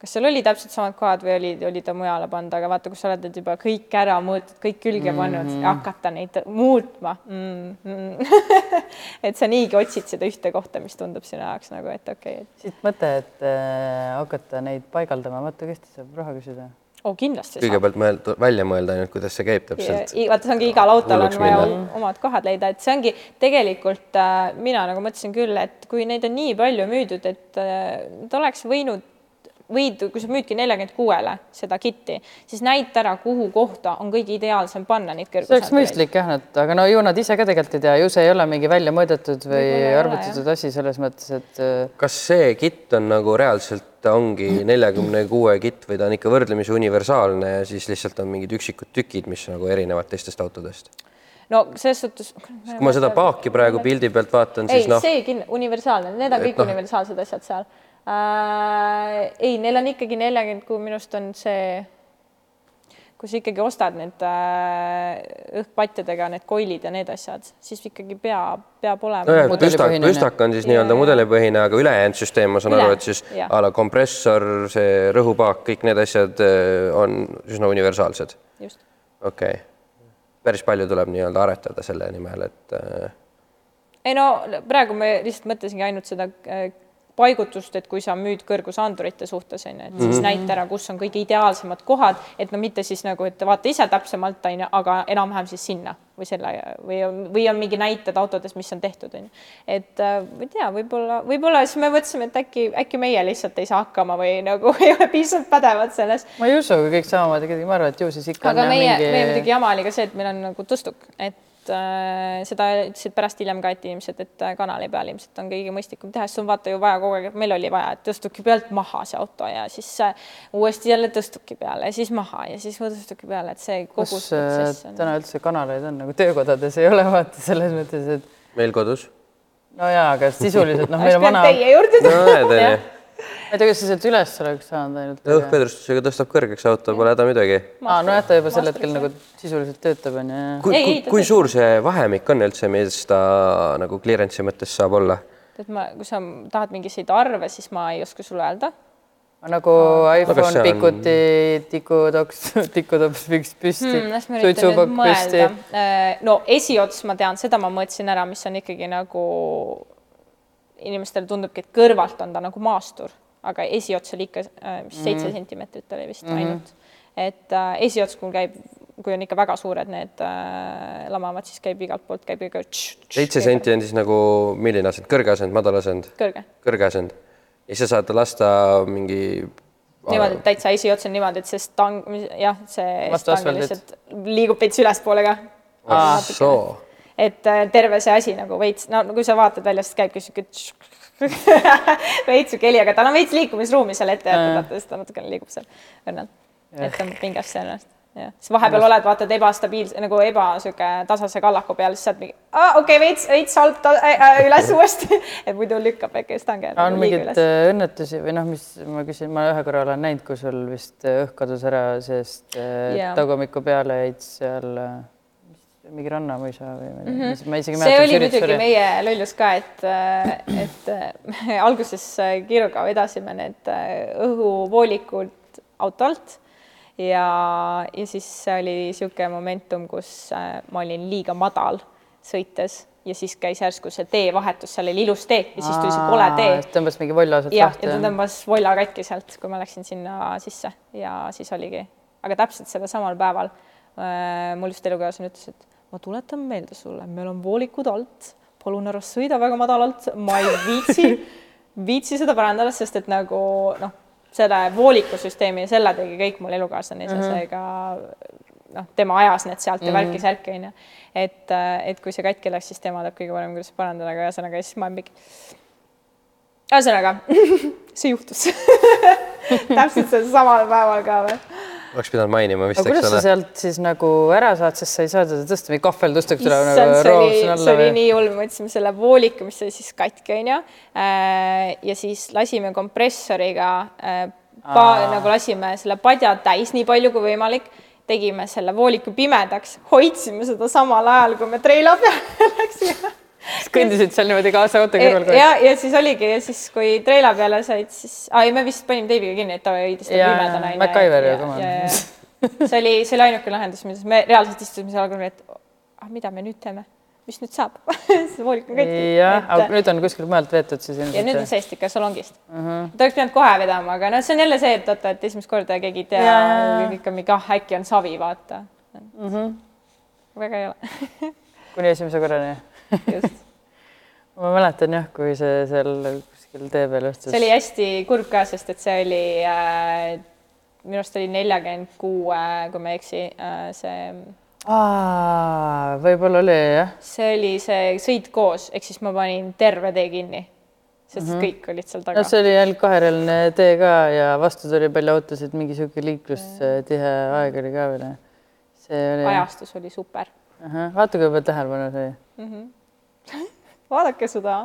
kas seal oli täpselt samad kohad või oli, oli ta mujale pandud, aga vaata, kui sa oled nüüd juba kõik ära mõõtnud, kõik külge pannud Mhm. ja hakata neid muutma mm. -hmm. et sa niigi otsid seda ühte kohta, mis tundub sinu jaoks nagu, et okei okay, et siit mõte, et äh, hakata neid paigaldama, vaata kes saab raha küsida. Oh, kindlasti saab. kõigepealt mõelda, välja mõelda ainult, kuidas see käib täpselt. Vaata, see ongi igal autol on vaja omad kohad leida, et see ongi tegelikult äh, mina nagu mõtlesin küll, et kui neid on nii palju müüdud, et äh, oleks võinud võid, kui sa müüdki neljakümmend kuuele seda kitti, siis näita ära, kuhu kohta on kõige ideaalsem panna neid see oleks mõistlik jah, et aga no ju nad ise ka tegelikult ei tea, ju see ei ole mingi välja mõõdetud või arvutatud asi selles mõttes, et äh, kas see kitt on nagu reaalselt ongi neljakümne kuue kitt või ta on ikka võrdlemisi universaalne ja siis lihtsalt on mingid üksikud tükid, mis nagu erinevad teistest autodest? no selles suhtes. kui ma seda paaki praegu pildi pealt vaatan, siis ei noh, see kind- universaalne, need on kõik noh- universaalsed asjad seal äh,. ei, neil on ikkagi nelikümmend, kui minu arust on see, kui sa ikkagi ostad need äh, õhkpatjadega need koilid ja need asjad, siis ikkagi peab, peab olema et püstak, püstak on siis nii-öelda mudelipõhine, aga ülejäänud süsteem, ma saan aru, et siis Jah. a la kompressor, see rõhupaak, kõik need asjad eh, on üsna universaalsed. just. okei okay., päris palju tuleb nii-öelda aretada selle nimel, et eh, ei no praegu me lihtsalt mõtlesingi ainult seda äh, paigutust, et kui sa müüd kõrgusandurite suhtes on ju, et siis näita ära, kus on kõige ideaalsemad kohad, et no mitte siis nagu, et vaata ise täpsemalt on ju, aga enam-vähem siis sinna või selle või, või on mingi näited autodes, mis on tehtud on ju. et äh, ma ei tea, võib-olla, võib-olla siis me mõtlesime, et äkki, äkki meie lihtsalt ei saa hakkama või nagu ei ole piisavalt pädevad selles ma ei usu, kui kõik samamoodi, ma arvan, et ju siis ikka aga meie mingi... meie muidugi jama oli ka see, et meil on nagu tõstuk, et äh, seda ütlesid pärast hiljem ka, et inimesed, et äh, kanali peal ilmselt on kõige mõistlikum teha, sest on vaata ju vaja kogu aeg, meil oli vaja, et tõstuki pealt maha see auto ja siis äh, uuesti jälle tõstuki peale ja siis maha ja siis tõstuki peale, et see kogu kus see äh, protsess on. täna üldse kanaleid on nagu töökodades ei ole vaata selles mõttes, et meil kodus. no jaa, aga sisuliselt noh, meil on vana, teie juurde no Jah. onju. Ma ei tea, kas sa sealt üles oleks saanud ainult. õhkvedrustusega tõstab kõrgeks auto, pole häda midagi. aa, nojah, ta juba sel hetkel nagu sisuliselt töötab onju. kui, kui, kui suur see vahemik on üldse, mis ta nagu clearance'i mõttes saab olla? et ma, kui sa tahad mingisuguseid arve, siis ma ei oska sulle öelda. nagu iPhone see on- pikuti tikutoks, tikutops piks püsti hmm,, suitsupakk püsti mõelda. no esiots ma tean, seda ma mõõtsin ära, mis on ikkagi nagu inimestele tundubki, et kõrvalt on ta nagu maastur, aga esiots oli ikka äh, mis seitse sentimeetrit oli vist ainult. et äh, esiots, kui käib, kui on ikka väga suured need äh, lamavad, siis käib igalt poolt käib ikka. seitse senti on siis nagu milline asend, kõrge asend, madal asend, kõrge. Kõrge asend. Ja siis sa saad lasta mingi niimoodi, et täitsa esiots on niimoodi, et see stang, jah, see stang lihtsalt liigub veits ülespoole ka. Aa, soo. Et äh, terve see asi nagu veits, no kui sa vaatad väljast, käibki sihuke veits sihuke heli, aga tal on veits liikumisruumi seal ette jäetud, vaata siis ta natukene liigub seal õrnalt, et tõmbab pingesse ennast. jah, siis vahepeal oled, vaatad ebastabiilse nagu eba sihuke tasase kallaku peal, siis saad mingi, okei okay,, veits, veits alt äh, üles uuesti, et muidu lükkab äkki stange on nagu mingeid äh, õnnetusi või noh, mis ma küsin, ma ühe korra olen näinud, kui sul vist äh, õhk kadus ära, sest äh, Jaa. tagumiku peale jäid seal äh, mingi rannamõisa või ma ei tea, ma isegi ei Mhm. see oli muidugi meie lollus ka, et, et äh, alguses äh, Kiiruga vedasime need äh, õhuvoolikud auto alt ja, ja siis oli niisugune momentum, kus äh, ma olin liiga madal sõites ja siis käis järsku see teevahetus, seal oli ilus tee ja siis tuli see kole tee tõmbas mingi vollo sealt lahti ja ta. tõmbas volla katki sealt, kui ma läksin sinna sisse ja siis oligi, aga täpselt sellel samal päeval mul just elukaaslane ütles, et ma tuletan meelde sulle, meil on voolikud alt, palun ära sõida väga madalalt, ma ei viitsi, viitsi seda parandada, sest et nagu noh, selle voolikusüsteemi selle tegi kõik mul elukaaslane ise, seega noh, tema ajas need sealt ja värki-särki onju. et, et kui see katki läks, siis tema teab kõige parem, kuidas parandada, aga ühesõnaga siis ma mingi ühesõnaga, see juhtus. Täpselt sel samal päeval ka veel. Oleks pidanud mainima vist, aga eks kuidas sa ole. sealt siis nagu ära saad, sest sa ei saa teda tõsta, mingi kahvel tõstab teda issand, nagu see oli roos, see oli või? nii hull, me võtsime selle vooliku, mis oli siis katki onju. ja siis lasime kompressoriga, nagu lasime selle padja täis nii palju kui võimalik, tegime selle vooliku pimedaks, hoidsime seda samal ajal, kui me treila peale läksime kõndisid seal niimoodi kaasa auto kõrval kogu aeg? ja, ja siis oligi ja siis, kui treila peale said, siis, ei me vist panime teibiga kinni, et seda Jaa, pimedana. jaa, MacGyver ju, come on. see oli, see oli ainuke lahendus, milles me reaalselt istusime seal kõrval, et ah, mida me nüüd teeme, mis nüüd saab see voolik on katki. jah, aga nüüd on kuskilt mujalt veetud siis ja nüüd on ilmselt. seest ikka salongist uh. Mhm. -huh. ta oleks pidanud kohe vedama, aga noh, see on jälle see, et vaata, et esimest korda keegi ei tea jaa., ikka mingi ah, äkki on savi, vaata uh. Mhm. -huh. väga ei ole, kuni esimese korrani. just. ma mäletan jah, kui see seal kuskil tee peal õhtus. see oli hästi kurb ka, sest et see oli äh,, minu arust oli nelikümmend kuue, kui ma ei eksi äh,, see, võib-olla oli jah. see oli see sõit koos, ehk siis ma panin terve tee kinni, sest mm -hmm. kõik olid seal no taga. see oli ainult kaherealine tee ka ja vastu tuli palju autosid, mingi sihuke liiklustihe aeg oli ka veel. see oli. ajastus oli super. vaata, kui palju tähelepanu sai. vaadake seda.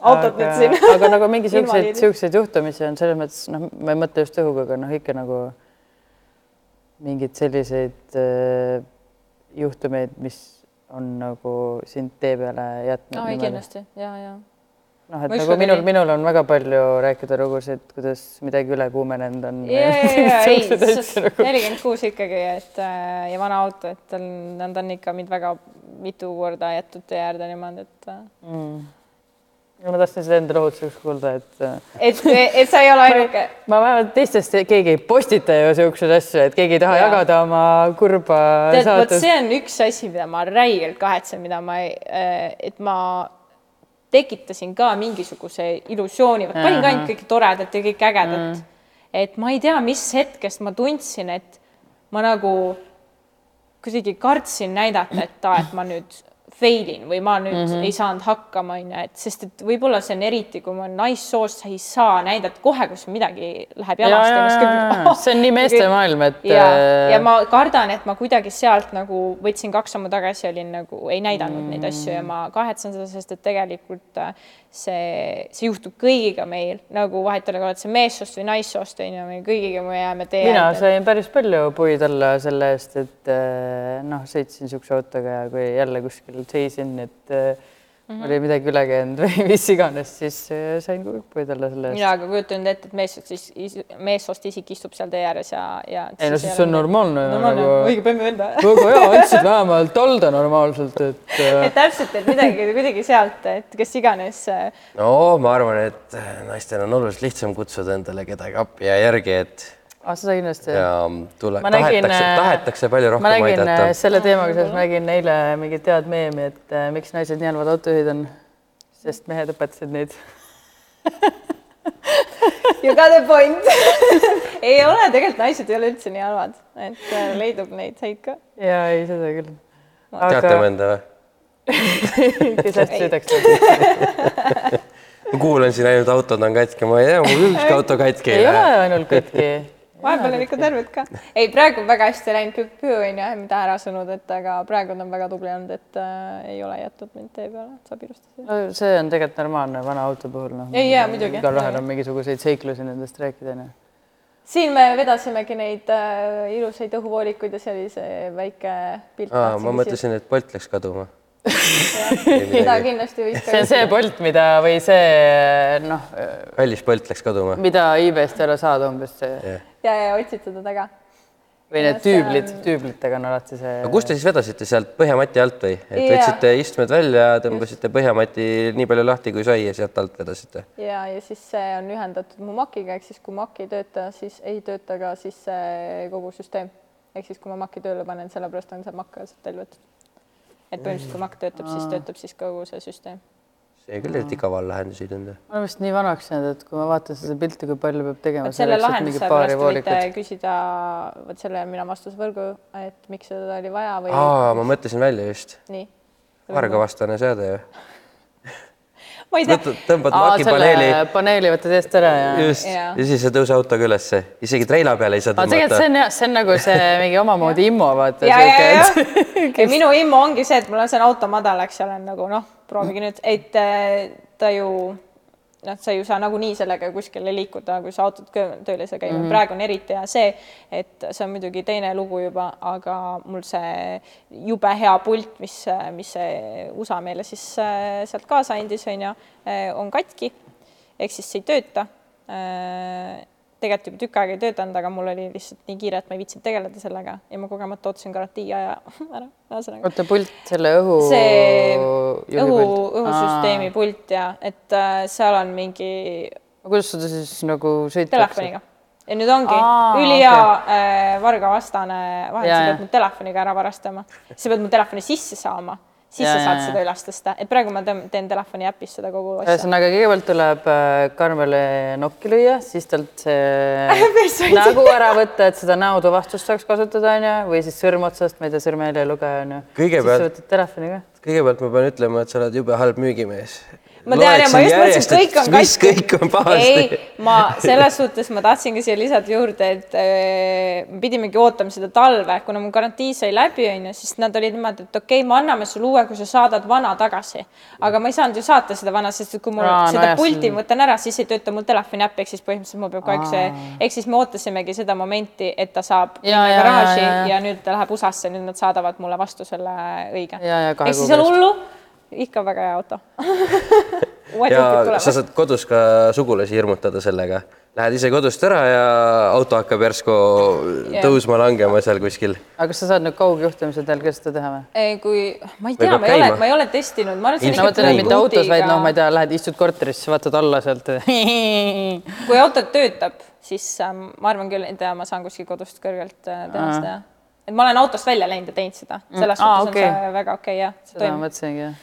Autot nüüd siin. aga nagu mingi siukseid, juhtumisi on selles mõttes, noh, ma ei mõtle just õhuga, aga noh, ikka nagu mingeid selliseid äh, juhtumeid, mis on nagu sind tee peale jätnud oi, kindlasti. Ja, ja noh, et nagu minul minul on väga palju rääkida lugusid, kuidas midagi üle kuumenenud on. ja, ja, ja nagu. nelikümmend kuus ikkagi, et äh, ja vana auto, et on, ta on ikka mind väga mitu korda jätnud tee äärde niimoodi, et äh, mm.. ma tahtsin seda enda rahutuseks kuulda, et äh, et, et sa ei ole ainuke. ma vähemalt teistest keegi ei postita ju siukseid asju, et keegi ei taha Jaa. jagada oma kurba tead, vot see on üks asi, mida ma räigelt kahetsen, mida ma et ma tekitasin ka mingisuguse illusiooni, panin ka ainult kõike toredat ja kõike ägedat. et ma ei tea, mis hetkest ma tundsin, et ma nagu kuidagi kartsin näidata, et aa, et ma nüüd fail in või ma nüüd mm -hmm. ei saanud hakkama, onju, et sest et võib-olla see on eriti, kui ma olen naissoost, sa ei saa näidata kohe, kus midagi läheb jalast. see on nii meeste maailm, et ja, äh, ja ma kardan, et ma kuidagi sealt nagu võtsin kaks sammu tagasi, olin nagu ei näidanud mm. neid asju ja ma kahetsen seda, sest et tegelikult äh, see, see juhtub kõigiga meil nagu vahet ei ole, oled sa meessoost või naissoost onju, me kõigiga me jääme tee mina äärde. sain päris palju puid alla selle eest, et äh, noh, sõitsin siukse autoga ja kui jälle kuskil seisin, et mm -hmm. oli midagi üle käinud või mis iganes, siis äh, sain puid alla selle eest. mina aga kujutan ette, et meessoost siis, meessoost isik istub seal tee ääres ja, ja. ei no siis see on normaalne normaalne nagu, õige pemme venda. väga hea, andsid vähemalt talda normaalselt, et äh, et täpselt, et midagi kuidagi sealt, et kes iganes äh, no ma arvan, et naistel on oluliselt lihtsam kutsuda endale kedagi appi ja järgi, et ah, seda kindlasti. ja tule, ma nägin, tahetakse, tahetakse palju rohkem ma nägin äh, aidata. selle teemaga seoses, ma nägin eile mingit head meemi, et äh, miks naised nii halvad autojuhid on, sest mehed õpetasid neid. You got a point ei ole, tegelikult naised ei ole üldse nii halvad, et äh, leidub neid häid ka. ja ei, seda küll. teate mõnda või? kes hästi sõidaks nagu. ma kuulan siin ainult autod on katki, ma ei tea, mul ükski auto katki ei ei ole lähe. ainult katki, vahepeal on ikka terved ka. ei, praegu on väga hästi läinud küpp onju, mida ära sõnud, et aga praegu on väga tubli olnud, et äh, ei ole jätnud mind tee peale, saab ilustada. no see on tegelikult normaalne vana auto puhul, noh. Ei, jaa, muidugi. igalühel on mingisuguseid seiklusi nendest rääkida, onju. siin me vedasimegi neid äh, ilusaid õhuvoolikuid ja see oli see väike pilt. aa, ma mõtlesin, et Bolt läks kaduma. Seda kindlasti võis see on see Bolt, mida või see noh, kallis Bolt läks kaduma. mida ei ole saada umbes see ja, ja otsid seda taga. või need tüüblid on-, tüüblitega on alati see aga kust te siis vedasite sealt põhjamati alt või? et Jaa. võtsite istmed välja, tõmbasite põhjamati nii palju lahti, kui sai ja sealt alt vedasite? ja, ja siis see on ühendatud mu Maciga, ehk siis kui Mac ei tööta, siis ei tööta ka siis see kogu süsteem. ehk siis, kui ma Maci tööle panen, sellepärast on see Mac ka sealt välja võetud. Et põhimõtteliselt, kui Mac töötab, siis töötab siis kogu see süsteem. see küll eriti kaval lahendus ei tundu. ma olen vist nii vanaks jäänud, et kui ma vaatan seda pilti, kui palju peab tegema selle selleks, et mingi lahenduse pärast võite küsida, vot selle mina vastus võrgu, et miks seda oli vaja või aa, ma mõtlesin välja just. nii. vargavastane seade ju. ma ei tea, tõmbad makipaneeli paneeli võtad eest ära ja. just Jaa. ja siis ei tõuse autoga ülesse, isegi treila peale ei saa aga tegelikult see tõmmata. on jah, see on nagu see mingi omamoodi immo, vaata. ja, ja, ja ja minu immu ongi see, et mul on see auto madal, eks ole, nagu noh, proovige nüüd, et äh, ta ju noh, sa ju saa nagunii sellega kuskile liikuda, kui sa autot kö- tööl ei saa käima. Mm, -hmm. praegu on eriti hea see, et see on muidugi teine lugu juba, aga mul see jube hea pult, mis, mis see USA meile siis äh, sealt kaasa andis, on ju, on katki. Ehk siis see ei tööta tegelikult juba tükk aega ei töötanud, aga mul oli lihtsalt nii kiire, et ma ei viitsinud tegeleda sellega. Ja ma kogemata ootasin garantii aja ära, ühesõnaga. oota, pult, selle õhu. see õhu, õhusüsteemi pult ja et äh, seal on mingi kuidas seda siis nagu sõitakse? telefoniga. Ja nüüd ongi Aa, ülihea äh, vargavastane vahend, sa pead mu telefoniga ära varastama, sa pead mu telefoni sisse saama, siis Ja, sa saad ja. seda üles tõsta, et praegu ma tõm- teen telefoni äpis seda kogu asja. ühesõnaga, kõigepealt tuleb äh, Karmele nokki lüüa, siis talt see nägu ära võtta, et seda näotuvastust saaks kasutada, onju, või siis sõrm otsast, ma ei tea, sõrmejälje lugeja onju. Kõigepealt- siis sa võtad telefoni ka. kõigepealt ma pean ütlema, et sa oled jube halb müügimees. Ma tean ja ma just mõtlesin, et kõik on mis kõik on pahasti. ei, ma selles suhtes ma tahtsingi siia lisada juurde, et äh, me pidimegi ootama seda talve, kuna mu garantii sai läbi, onju, siis nad olid niimoodi, et okei okay,, me anname sulle uue, kui sa saadad vana tagasi. aga ma ei saanud ju saata seda vana, sest et kui mul Aa, no seda jah, pulti see- võtan ära, siis ei tööta mul telefoni äpp, ehk siis põhimõtteliselt mul peab kogu aeg see, ehk siis me ootasimegi seda momenti, et ta saab Ja, ja, garaaži ja, ja, ja. nüüd ta läheb USA-sse, nüüd nad saadavad mulle vastu selle õige. Ehk siis ei ole hullu, ikka väga hea auto ja sa saad kodus ka sugulasi hirmutada sellega. Lähed ise kodust ära ja auto hakkab järsku Jah. tõusma-langema seal kuskil. aga kas sa saad nüüd kaugjuhtimise teel ka seda teha või? ei, kui ma ei tea, ma ei ole ma ei ole testinud, ma arvan, et see on et mitte ikka autos, vaid noh, ma ei tea. lähed istud korterisse, vaatad alla sealt. kui auto töötab, siis ähm, ma arvan küll, et ma saan kuskil kodust kõrgelt äh, teha seda. et ma olen autost välja läinud ja teinud seda, selles Mm, suhtes okei. on see väga okei okay, jah. seda ma mõtlesingi jah.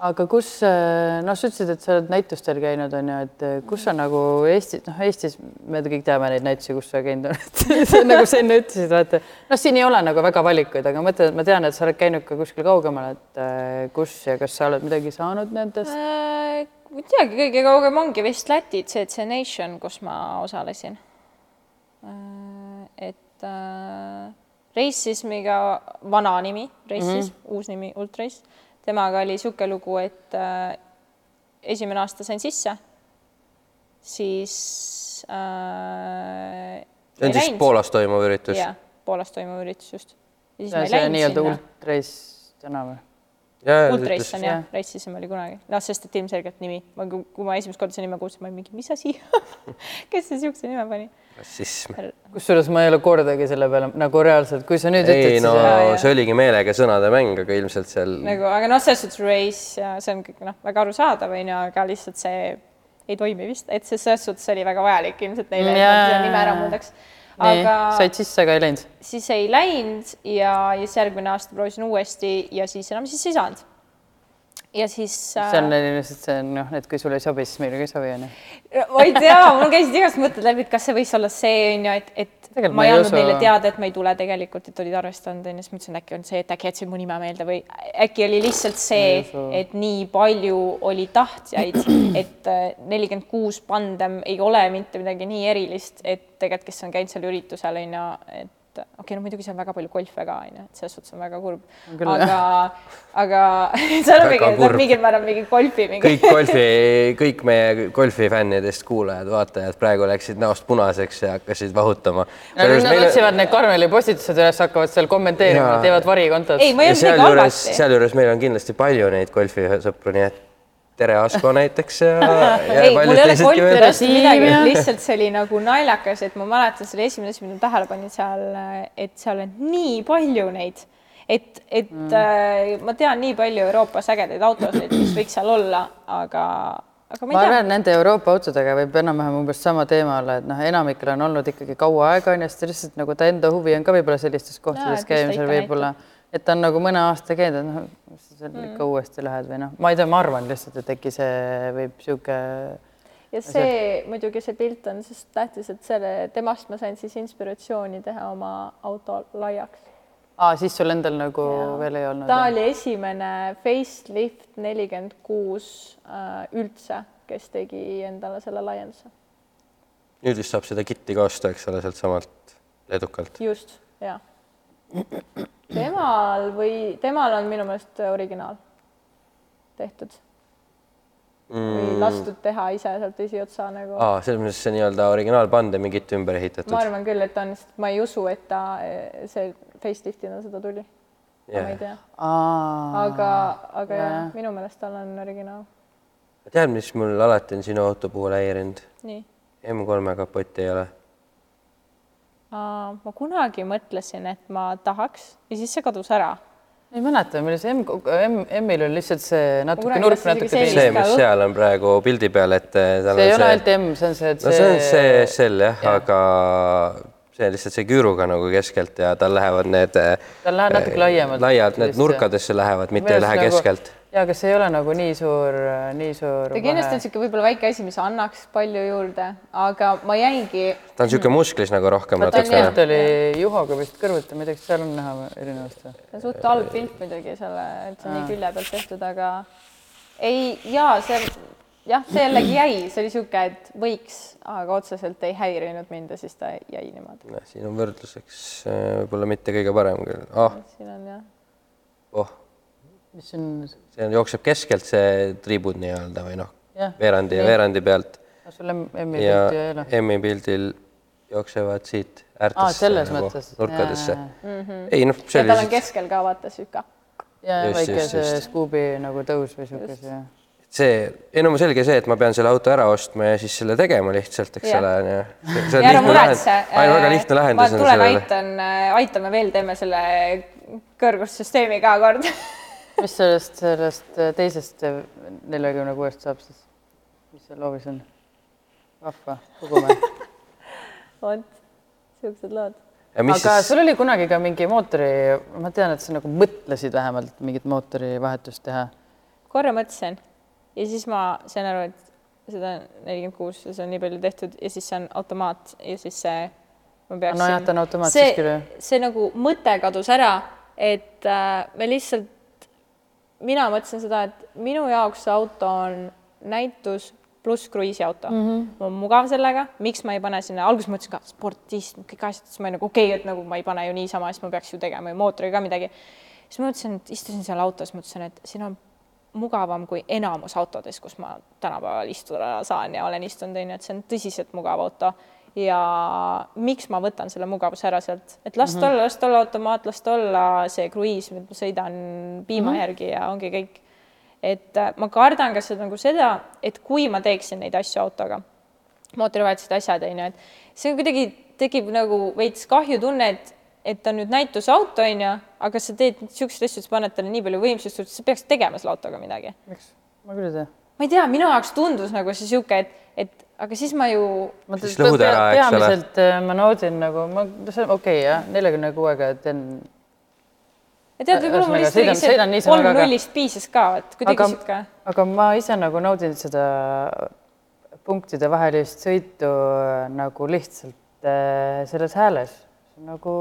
Aga kus, noh, sa ütlesid, et sa oled näitustel käinud, on ju, et eh, kus sa nagu Eestis, noh, Eestis me kõik teame neid näitusi, kus sa käinud oled nagu sa enne ütlesid, vaata, noh, siin ei ole nagu väga valikuid, aga ma mõtlen, et ma tean, et sa oled käinud ka kuskil kaugemal, et eh, kus ja kas sa oled midagi saanud nendest? Äh, ma ei teagi, kõige kaugem ongi vist Läti CC Nation, kus ma osalesin. et äh, Racismiga vana nimi, Racism mm, -hmm. uus nimi Ultrace, temaga oli niisugune lugu, et äh, esimene aasta sain sisse, siis äh, see on siis Poolas toimuv üritus. jah, Poolas toimuv üritus just. ja siis see ma ei läinud nii-öelda ultrais tänav või? Ultrace on jah racism oli kunagi, noh, sest et ilmselgelt nimi, ma, kui ma esimest korda seda nime kuulsin, ma olin mingi, mis asi kes see siukse nime pani? rassism. kusjuures ma ei ole kordagi selle peale nagu reaalselt, kui sa nüüd ei ütled, no siis see oligi meelega sõnade mäng, aga ilmselt seal nagu, aga noh, selles suhtes race ja see on kõik noh, väga arusaadav onju, aga lihtsalt see ei toimi vist, et see selles suhtes oli väga vajalik ilmselt neile, et nad selle nime ära muudaks. Nii aga said sisse, aga ei läinud? siis ei läinud ja, ja siis järgmine aasta proovisin uuesti ja siis enam siis ei saanud. Ja siis see on lihtsalt see on noh, et kui sulle ei sobi, siis meile ka ei sobi onju. ma ei tea, mul käisid igast mõtted läbi, et kas see võis olla see onju, et, et Tegelikult ma ma ei andnud neile teada, et ma ei tule tegelikult, et olid arvestanud onju, siis mõtlesin, äkki on see, et äkki jätsid mu nime meelde või äkki oli lihtsalt see, et nii palju oli tahtjaid, et äh, nelikümmend kuus pandem ei ole mitte midagi nii erilist, et tegelikult, kes on käinud seal üritusel onju, et okei okay, no muidugi seal on väga palju golfe ka onju, et selles suhtes on väga kurb, aga, aga seal on mingi, mingil määral mingi golfi mingi kõik golfi, kõik meie golfifännidest kuulajad-vaatajad praegu läksid näost punaseks ja hakkasid vahutama. Nad otsivad need Karmeli postitused üles, hakkavad seal kommenteerima teevad varikontot. sealjuures, sealjuures meil on kindlasti palju neid golfisõpru, nii et tere Asko näiteks ja, ja ei, mul paljud ja-, lihtsalt see oli nagu naljakas, et ma mäletan selle esimene asi, mida ma tähele panin seal, et seal on nii palju neid, et, et mm. äh, ma tean nii palju Euroopas ägedaid autosid, mis võiks seal olla, aga, aga ma ma arvan, et nende Euroopa autodega võib enam-vähem umbes sama teema olla, et noh, enamikel on olnud ikkagi kaua aega onju, sest lihtsalt nagu ta enda huvi on ka võib-olla sellistes kohtades käimisel võib-olla, et ta on nagu mõne aasta et noh, mis sa seal ikka uuesti lähed või noh, ma ei tea, ma arvan lihtsalt, et äkki see võib sihuke ja see muidugi see pilt on siis tähtis, et selle temast ma sain siis inspiratsiooni teha oma auto laiaks. aa, siis sul endal nagu veel ei olnud. ta oli esimene facelift nelikümmend kuus äh, üldse, kes tegi endale selle laienduse. nüüd vist saab seda kitti ka osta, eks ole, sealtsamalt edukalt. just, ja. Temal või temal on minu meelest originaal tehtud või lastud teha ise sealt esiotsa nagu. aa, selles mõttes see nii-öelda originaalpandemi kitt ümber ehitatud ma. arvan küll, et on, ma ei usu, et ta see faceliftina seda tuli. ma ei tea, aa, aga, aga jah jaa., minu meelest tal on originaal. tead, mis mul alati on sinu auto puhul häirinud? nii. M3 kapotti ei ole. Ma kunagi mõtlesin, et ma tahaks ja siis see kadus ära ei mäleta, milles M, M, M-il on lihtsalt see natuke nurk natuke teine. see, mis seal on praegu pildi peal, et eh, see ei on ole see ainult M, see on see, et no see on see SL jah ja., aga see lihtsalt see küüruga nagu keskelt ja tal lähevad need. Tal läheb natuke laiemalt laialt need nurkadesse lähevad, mitte ei lähe nagu, keskelt. Ja kas ei ole nagu nii suur, nii suur ta kindlasti on niisugune võib-olla väike asi, mis annaks palju juurde, aga ma jäingi, ta on niisugune musklis nagu rohkem natukene jah.. oli Juhoga vist kõrvuti, ma ei tea, kas seal on näha erinevust või? see on suht halb pilt muidugi selle, et see on nii külje pealt tehtud, aga ei, jaa, see jah, see jällegi jäi, see oli niisugune, et võiks, aga otseselt ei häirinud mind ja siis ta jäi niimoodi. siin on võrdluseks eh, võib-olla mitte kõige parem küll. ah, siin on jah, oh, mis on, see on, jookseb keskelt see triibud nii-öelda või noh veerandi ja veerandi pealt sul M-i ja pilti ei ole? M-i pildil jooksevad siit äärtesse selles nagu mõttes. nurkadesse. Mhm. ei noh, see oli tal on keskel ka vaata sihuke, ja väike see. Scoobi nagu tõus või sihuke see. see, ei no selge see, et ma pean selle auto ära ostma ja siis selle tegema lihtsalt, eks ole, onju. see on lihtne lahend, muretse. ainult väga lihtne ma lahendus on tulen sellele. aitan, aitame veel, teeme selle kõrgussüsteemi ka kord. mis sellest, sellest teisest neljakümne kuuest saab siis? mis seal hoovis on? vahva, kogume. vot, siuksed lood. aga siis, sul oli kunagi ka mingi mootori, ma tean, et sa nagu mõtlesid vähemalt mingit mootorivahetust teha. korra mõtlesin ja siis ma sain aru, et seda nelikümmend kuus ja see on nii palju tehtud ja siis see on automaat ja siis see ma peaksin nojah, ta on automaat see, siis küll, jah. see nagu mõte kadus ära, et äh, me lihtsalt, mina mõtlesin seda, et minu jaoks see auto on näitus pluss kruiisiauto mm. -hmm. mul on mugav sellega, miks ma ei pane sinna, alguses mõtlesin ka spordist, kõik asjad, siis ma olin nagu okei okay,, et nagu ma ei pane ju niisama, siis ma peaks ju tegema ju mootoriga ka midagi. siis ma mõtlesin, et istusin seal autos, mõtlesin, et siin on mugavam kui enamus autodes, kus ma tänapäeval istuda saan ja olen istunud, onju, et see on tõsiselt mugav auto ja miks ma võtan selle mugavuse ära sealt, et las ta olla, las ta olla automaat, las ta olla see kruiis, ma sõidan piima mm -hmm. järgi ja ongi kõik. et äh, ma kardan ka seda nagu seda, et kui ma teeksin neid asju autoga, mootorivahetused, asjad onju, et see kuidagi tekib nagu veits kahjutunne, et et ta on nüüd näitusauto onju, aga sa teed siukseid asju, sa paned talle nii palju võimsust, sa peaks tegema selle autoga midagi miks? ma küll ei tea. ma ei tea, minu jaoks tundus nagu see sihuke, et, et aga siis ma ju ma Siis lõhud ära, eks ole. peamiselt äh, ma naudin nagu, ma, see on okei okay, jah, neljakümne kuuega teen ja tead, võib-olla mul lihtsalt kolm ka, aga- nullist piisas ka, et kui tegisid ka. aga ma ise nagu naudin seda punktide vahelist sõitu äh, nagu lihtsalt äh, selles hääles, nagu,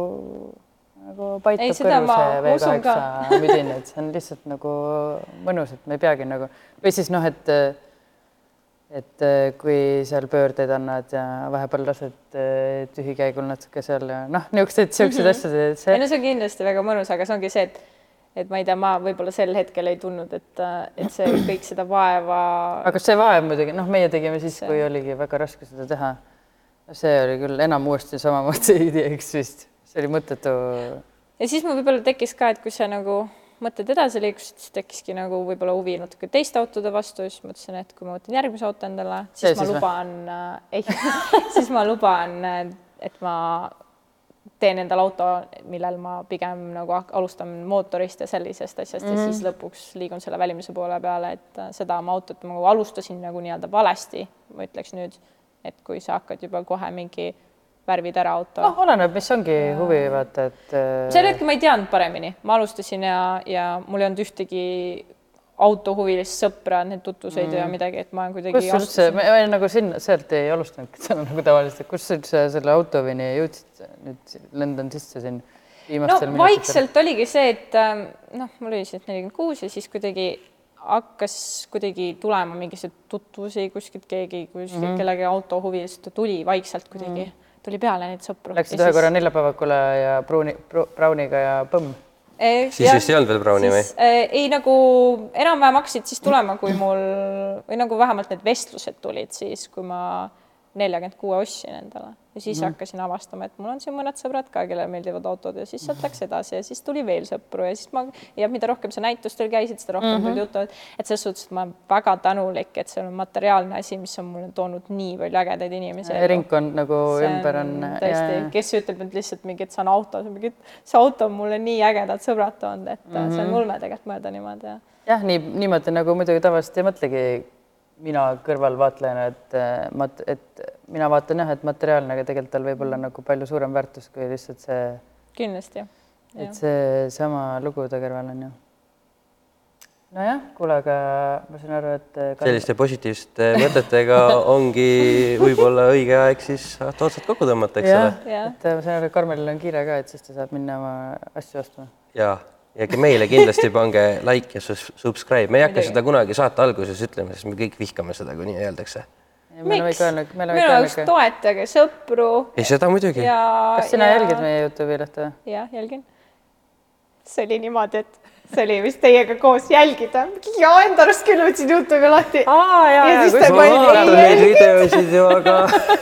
nagu paitab seda kõrvu ma see usun ka. V8 müdin, et see on lihtsalt nagu mõnus, et me ei peagi nagu või siis noh, et et äh, kui seal pöördeid annad ja vahepeal lased äh, tühikäigul natuke seal ja noh, niisugused siuksed Mhm. asjad, et see ei no see on kindlasti väga mõnus, aga see ongi see, et et ma ei tea, ma võib-olla sel hetkel ei tundnud, et, et see kõik seda vaeva aga see vaev muidugi, noh, meie tegime siis, See- kui oligi väga raske seda teha. see oli küll enam uuesti samamoodi ideeks vist, see oli mõttetu. ja siis mul võib-olla tekkis ka, et kui sa nagu mõtted edasi liikusid, siis tekkiski nagu võib-olla huvi natuke teiste autode vastu, siis mõtlesin, et kui ma võtan järgmise auto endale, See siis ma siis luban äh,, ei siis ma luban, et ma teen endale auto, millel ma pigem nagu alustan mootorist ja sellisest asjast mm -hmm. ja siis lõpuks liigun selle välimise poole peale, et äh, seda ma autot ma nagu alustasin nagu nii-öelda valesti, ma ütleks nüüd, et kui sa hakkad juba kohe mingi värvid ära auto noh, oleneb, mis ongi huvi, vaata, et. äh, sel hetkel ma ei teadnud paremini, ma alustasin ja, ja mul ei olnud ühtegi autohuvilist sõpra, neid tutvuseid mm. ja midagi, et ma kuidagi kus üldse, me me nagu sinna, sealt ei alustanudki, on nagu tavaliselt, kus üldse selle Autovini jõudsid, nüüd lendan sisse siin no viimastel vaikselt oligi see, et ähm, noh, mul oli siis nelikümmend kuus ja siis kuidagi hakkas kuidagi tulema mingisuguseid tutvusi kuskilt, keegi kuskilt mm -hmm. kellegi autohuvilist tuli vaikselt kuidagi mm, -hmm. Tuli peale neid sõpru. Läksid ühe korra neljapäevakule ja pruuni, Browniga ja põmm. Siis vist ei olnud veel Browni või? äh, ei nagu enam-vähem hakkasid siis tulema, kui mul või nagu vähemalt need vestlused tulid siis, kui ma neljakümmend kuue ostsin endale ja siis mm. hakkasin avastama, et mul on siin mõned sõbrad ka, kellele meeldivad autod ja siis sealt läks edasi ja siis tuli veel sõpru ja siis ma ja mida rohkem sa näitustel käisid, seda rohkem mm -hmm. tulid tuttavad, et selles suhtes, et ma olen väga tänulik, et see on materiaalne asi, mis on mulle toonud nii palju ägedaid inimesi. ringkond nagu ümber on. tõesti, kes ütleb nüüd lihtsalt mingi, et saan auto, mingi, et see auto on mulle nii ägedad sõbrad toonud, et mm -hmm. see on ulme tegelikult mõelda niimoodi ja. jah, nii niimoodi nagu muidugi tavaliselt ei mõtlegi mina kõrvalvaatlejana, et ma, et mina vaatan jah, et materiaalne, aga tegelikult tal võib olla nagu palju suurem väärtus kui lihtsalt see. kindlasti. et seesama lugu ta kõrval on ju. nojah, kuule, aga ma saan aru, et. selliste positiivsete mõtetega ongi võib-olla õige aeg siis otsad kokku tõmmata, eks ole. et ma saan aru, Karmelil on kiire ka, et siis ta saab minna oma asju ostma. ja, ja ka meile kindlasti pange like ja subscribe, me ei hakka seda kunagi saate alguses ütlema, sest me kõik vihkame seda, kui nii öeldakse. miks? minu jaoks toetage sõpru. ei, seda muidugi. kas sina ja... jälgid meie Youtube'i lehte või? jah, jälgin. see oli niimoodi, et see oli vist teiega koos jälgida. ja enda arust küll võtsin Youtube'i lahti. aa, ja, ja, ja. ma vaatan neid videosid ju, aga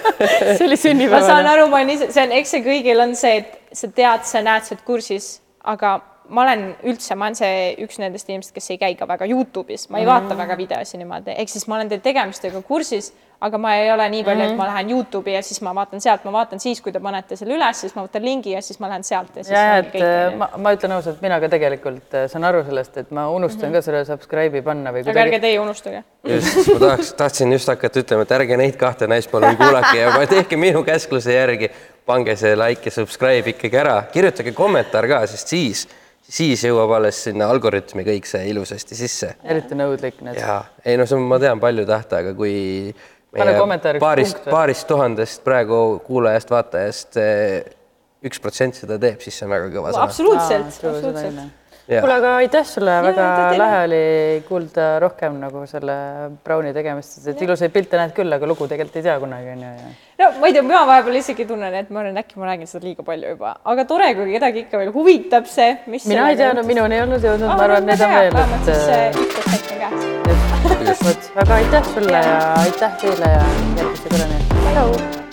see oli sünnipäevane. ma saan aru, ma olen ise, see on, eks see kõigil on see, et sa tead, sa näed, sa oled kursis, aga ma olen üldse, ma olen see üks nendest inimestest, kes ei käi ka väga Youtube'is, ma ei mm. vaata väga videosi niimoodi, ehk siis ma olen teie tegemistega kursis, aga ma ei ole nii palju mm., et ma lähen Youtube'i ja siis ma vaatan sealt, ma vaatan siis, kui te panete selle üles, siis ma võtan lingi ja siis ma lähen sealt ja siis. ja, et kõik, ma, ma ütlen ausalt, mina ka tegelikult saan aru sellest, et ma unustan mm -hmm. ka selle subscribe'i panna või kuidagi. aga ärge teie unustage. just, ma tahaks, tahtsin just hakata ütlema, et ärge neid kahte naist palun kuulake ja tehke minu käskluse järgi, pange see like ja subscribe ikkagi ära, kirjutage kommentaar ka, sest siis siis jõuab alles sinna algoritmi kõik see ilusasti sisse. eriti nõudlik need. ja ei no see on, ma tean palju tahta, aga kui paarist, paarist tuhandest praegu kuulajast, vaatajast üks protsent seda teeb, siis see on väga kõva sõna. absoluutselt, absoluutselt kuule, aga aitäh sulle, väga lahe oli kuulda rohkem nagu selle Browni tegemistest, et ilusaid pilte näed küll, aga lugu tegelikult ei tea kunagi onju ja. no ma ei tea, mina vahepeal isegi tunnen, et ma olen, äkki ma räägin seda liiga palju juba, aga tore, kui kedagi ikka veel huvitab see, mis. mina ei tea, no minuni ei olnud jõudnud, ma arvan, need on veel. vähemalt siis see üks protsent on käes. vot, väga aitäh sulle ja aitäh teile ja järgmise korrani.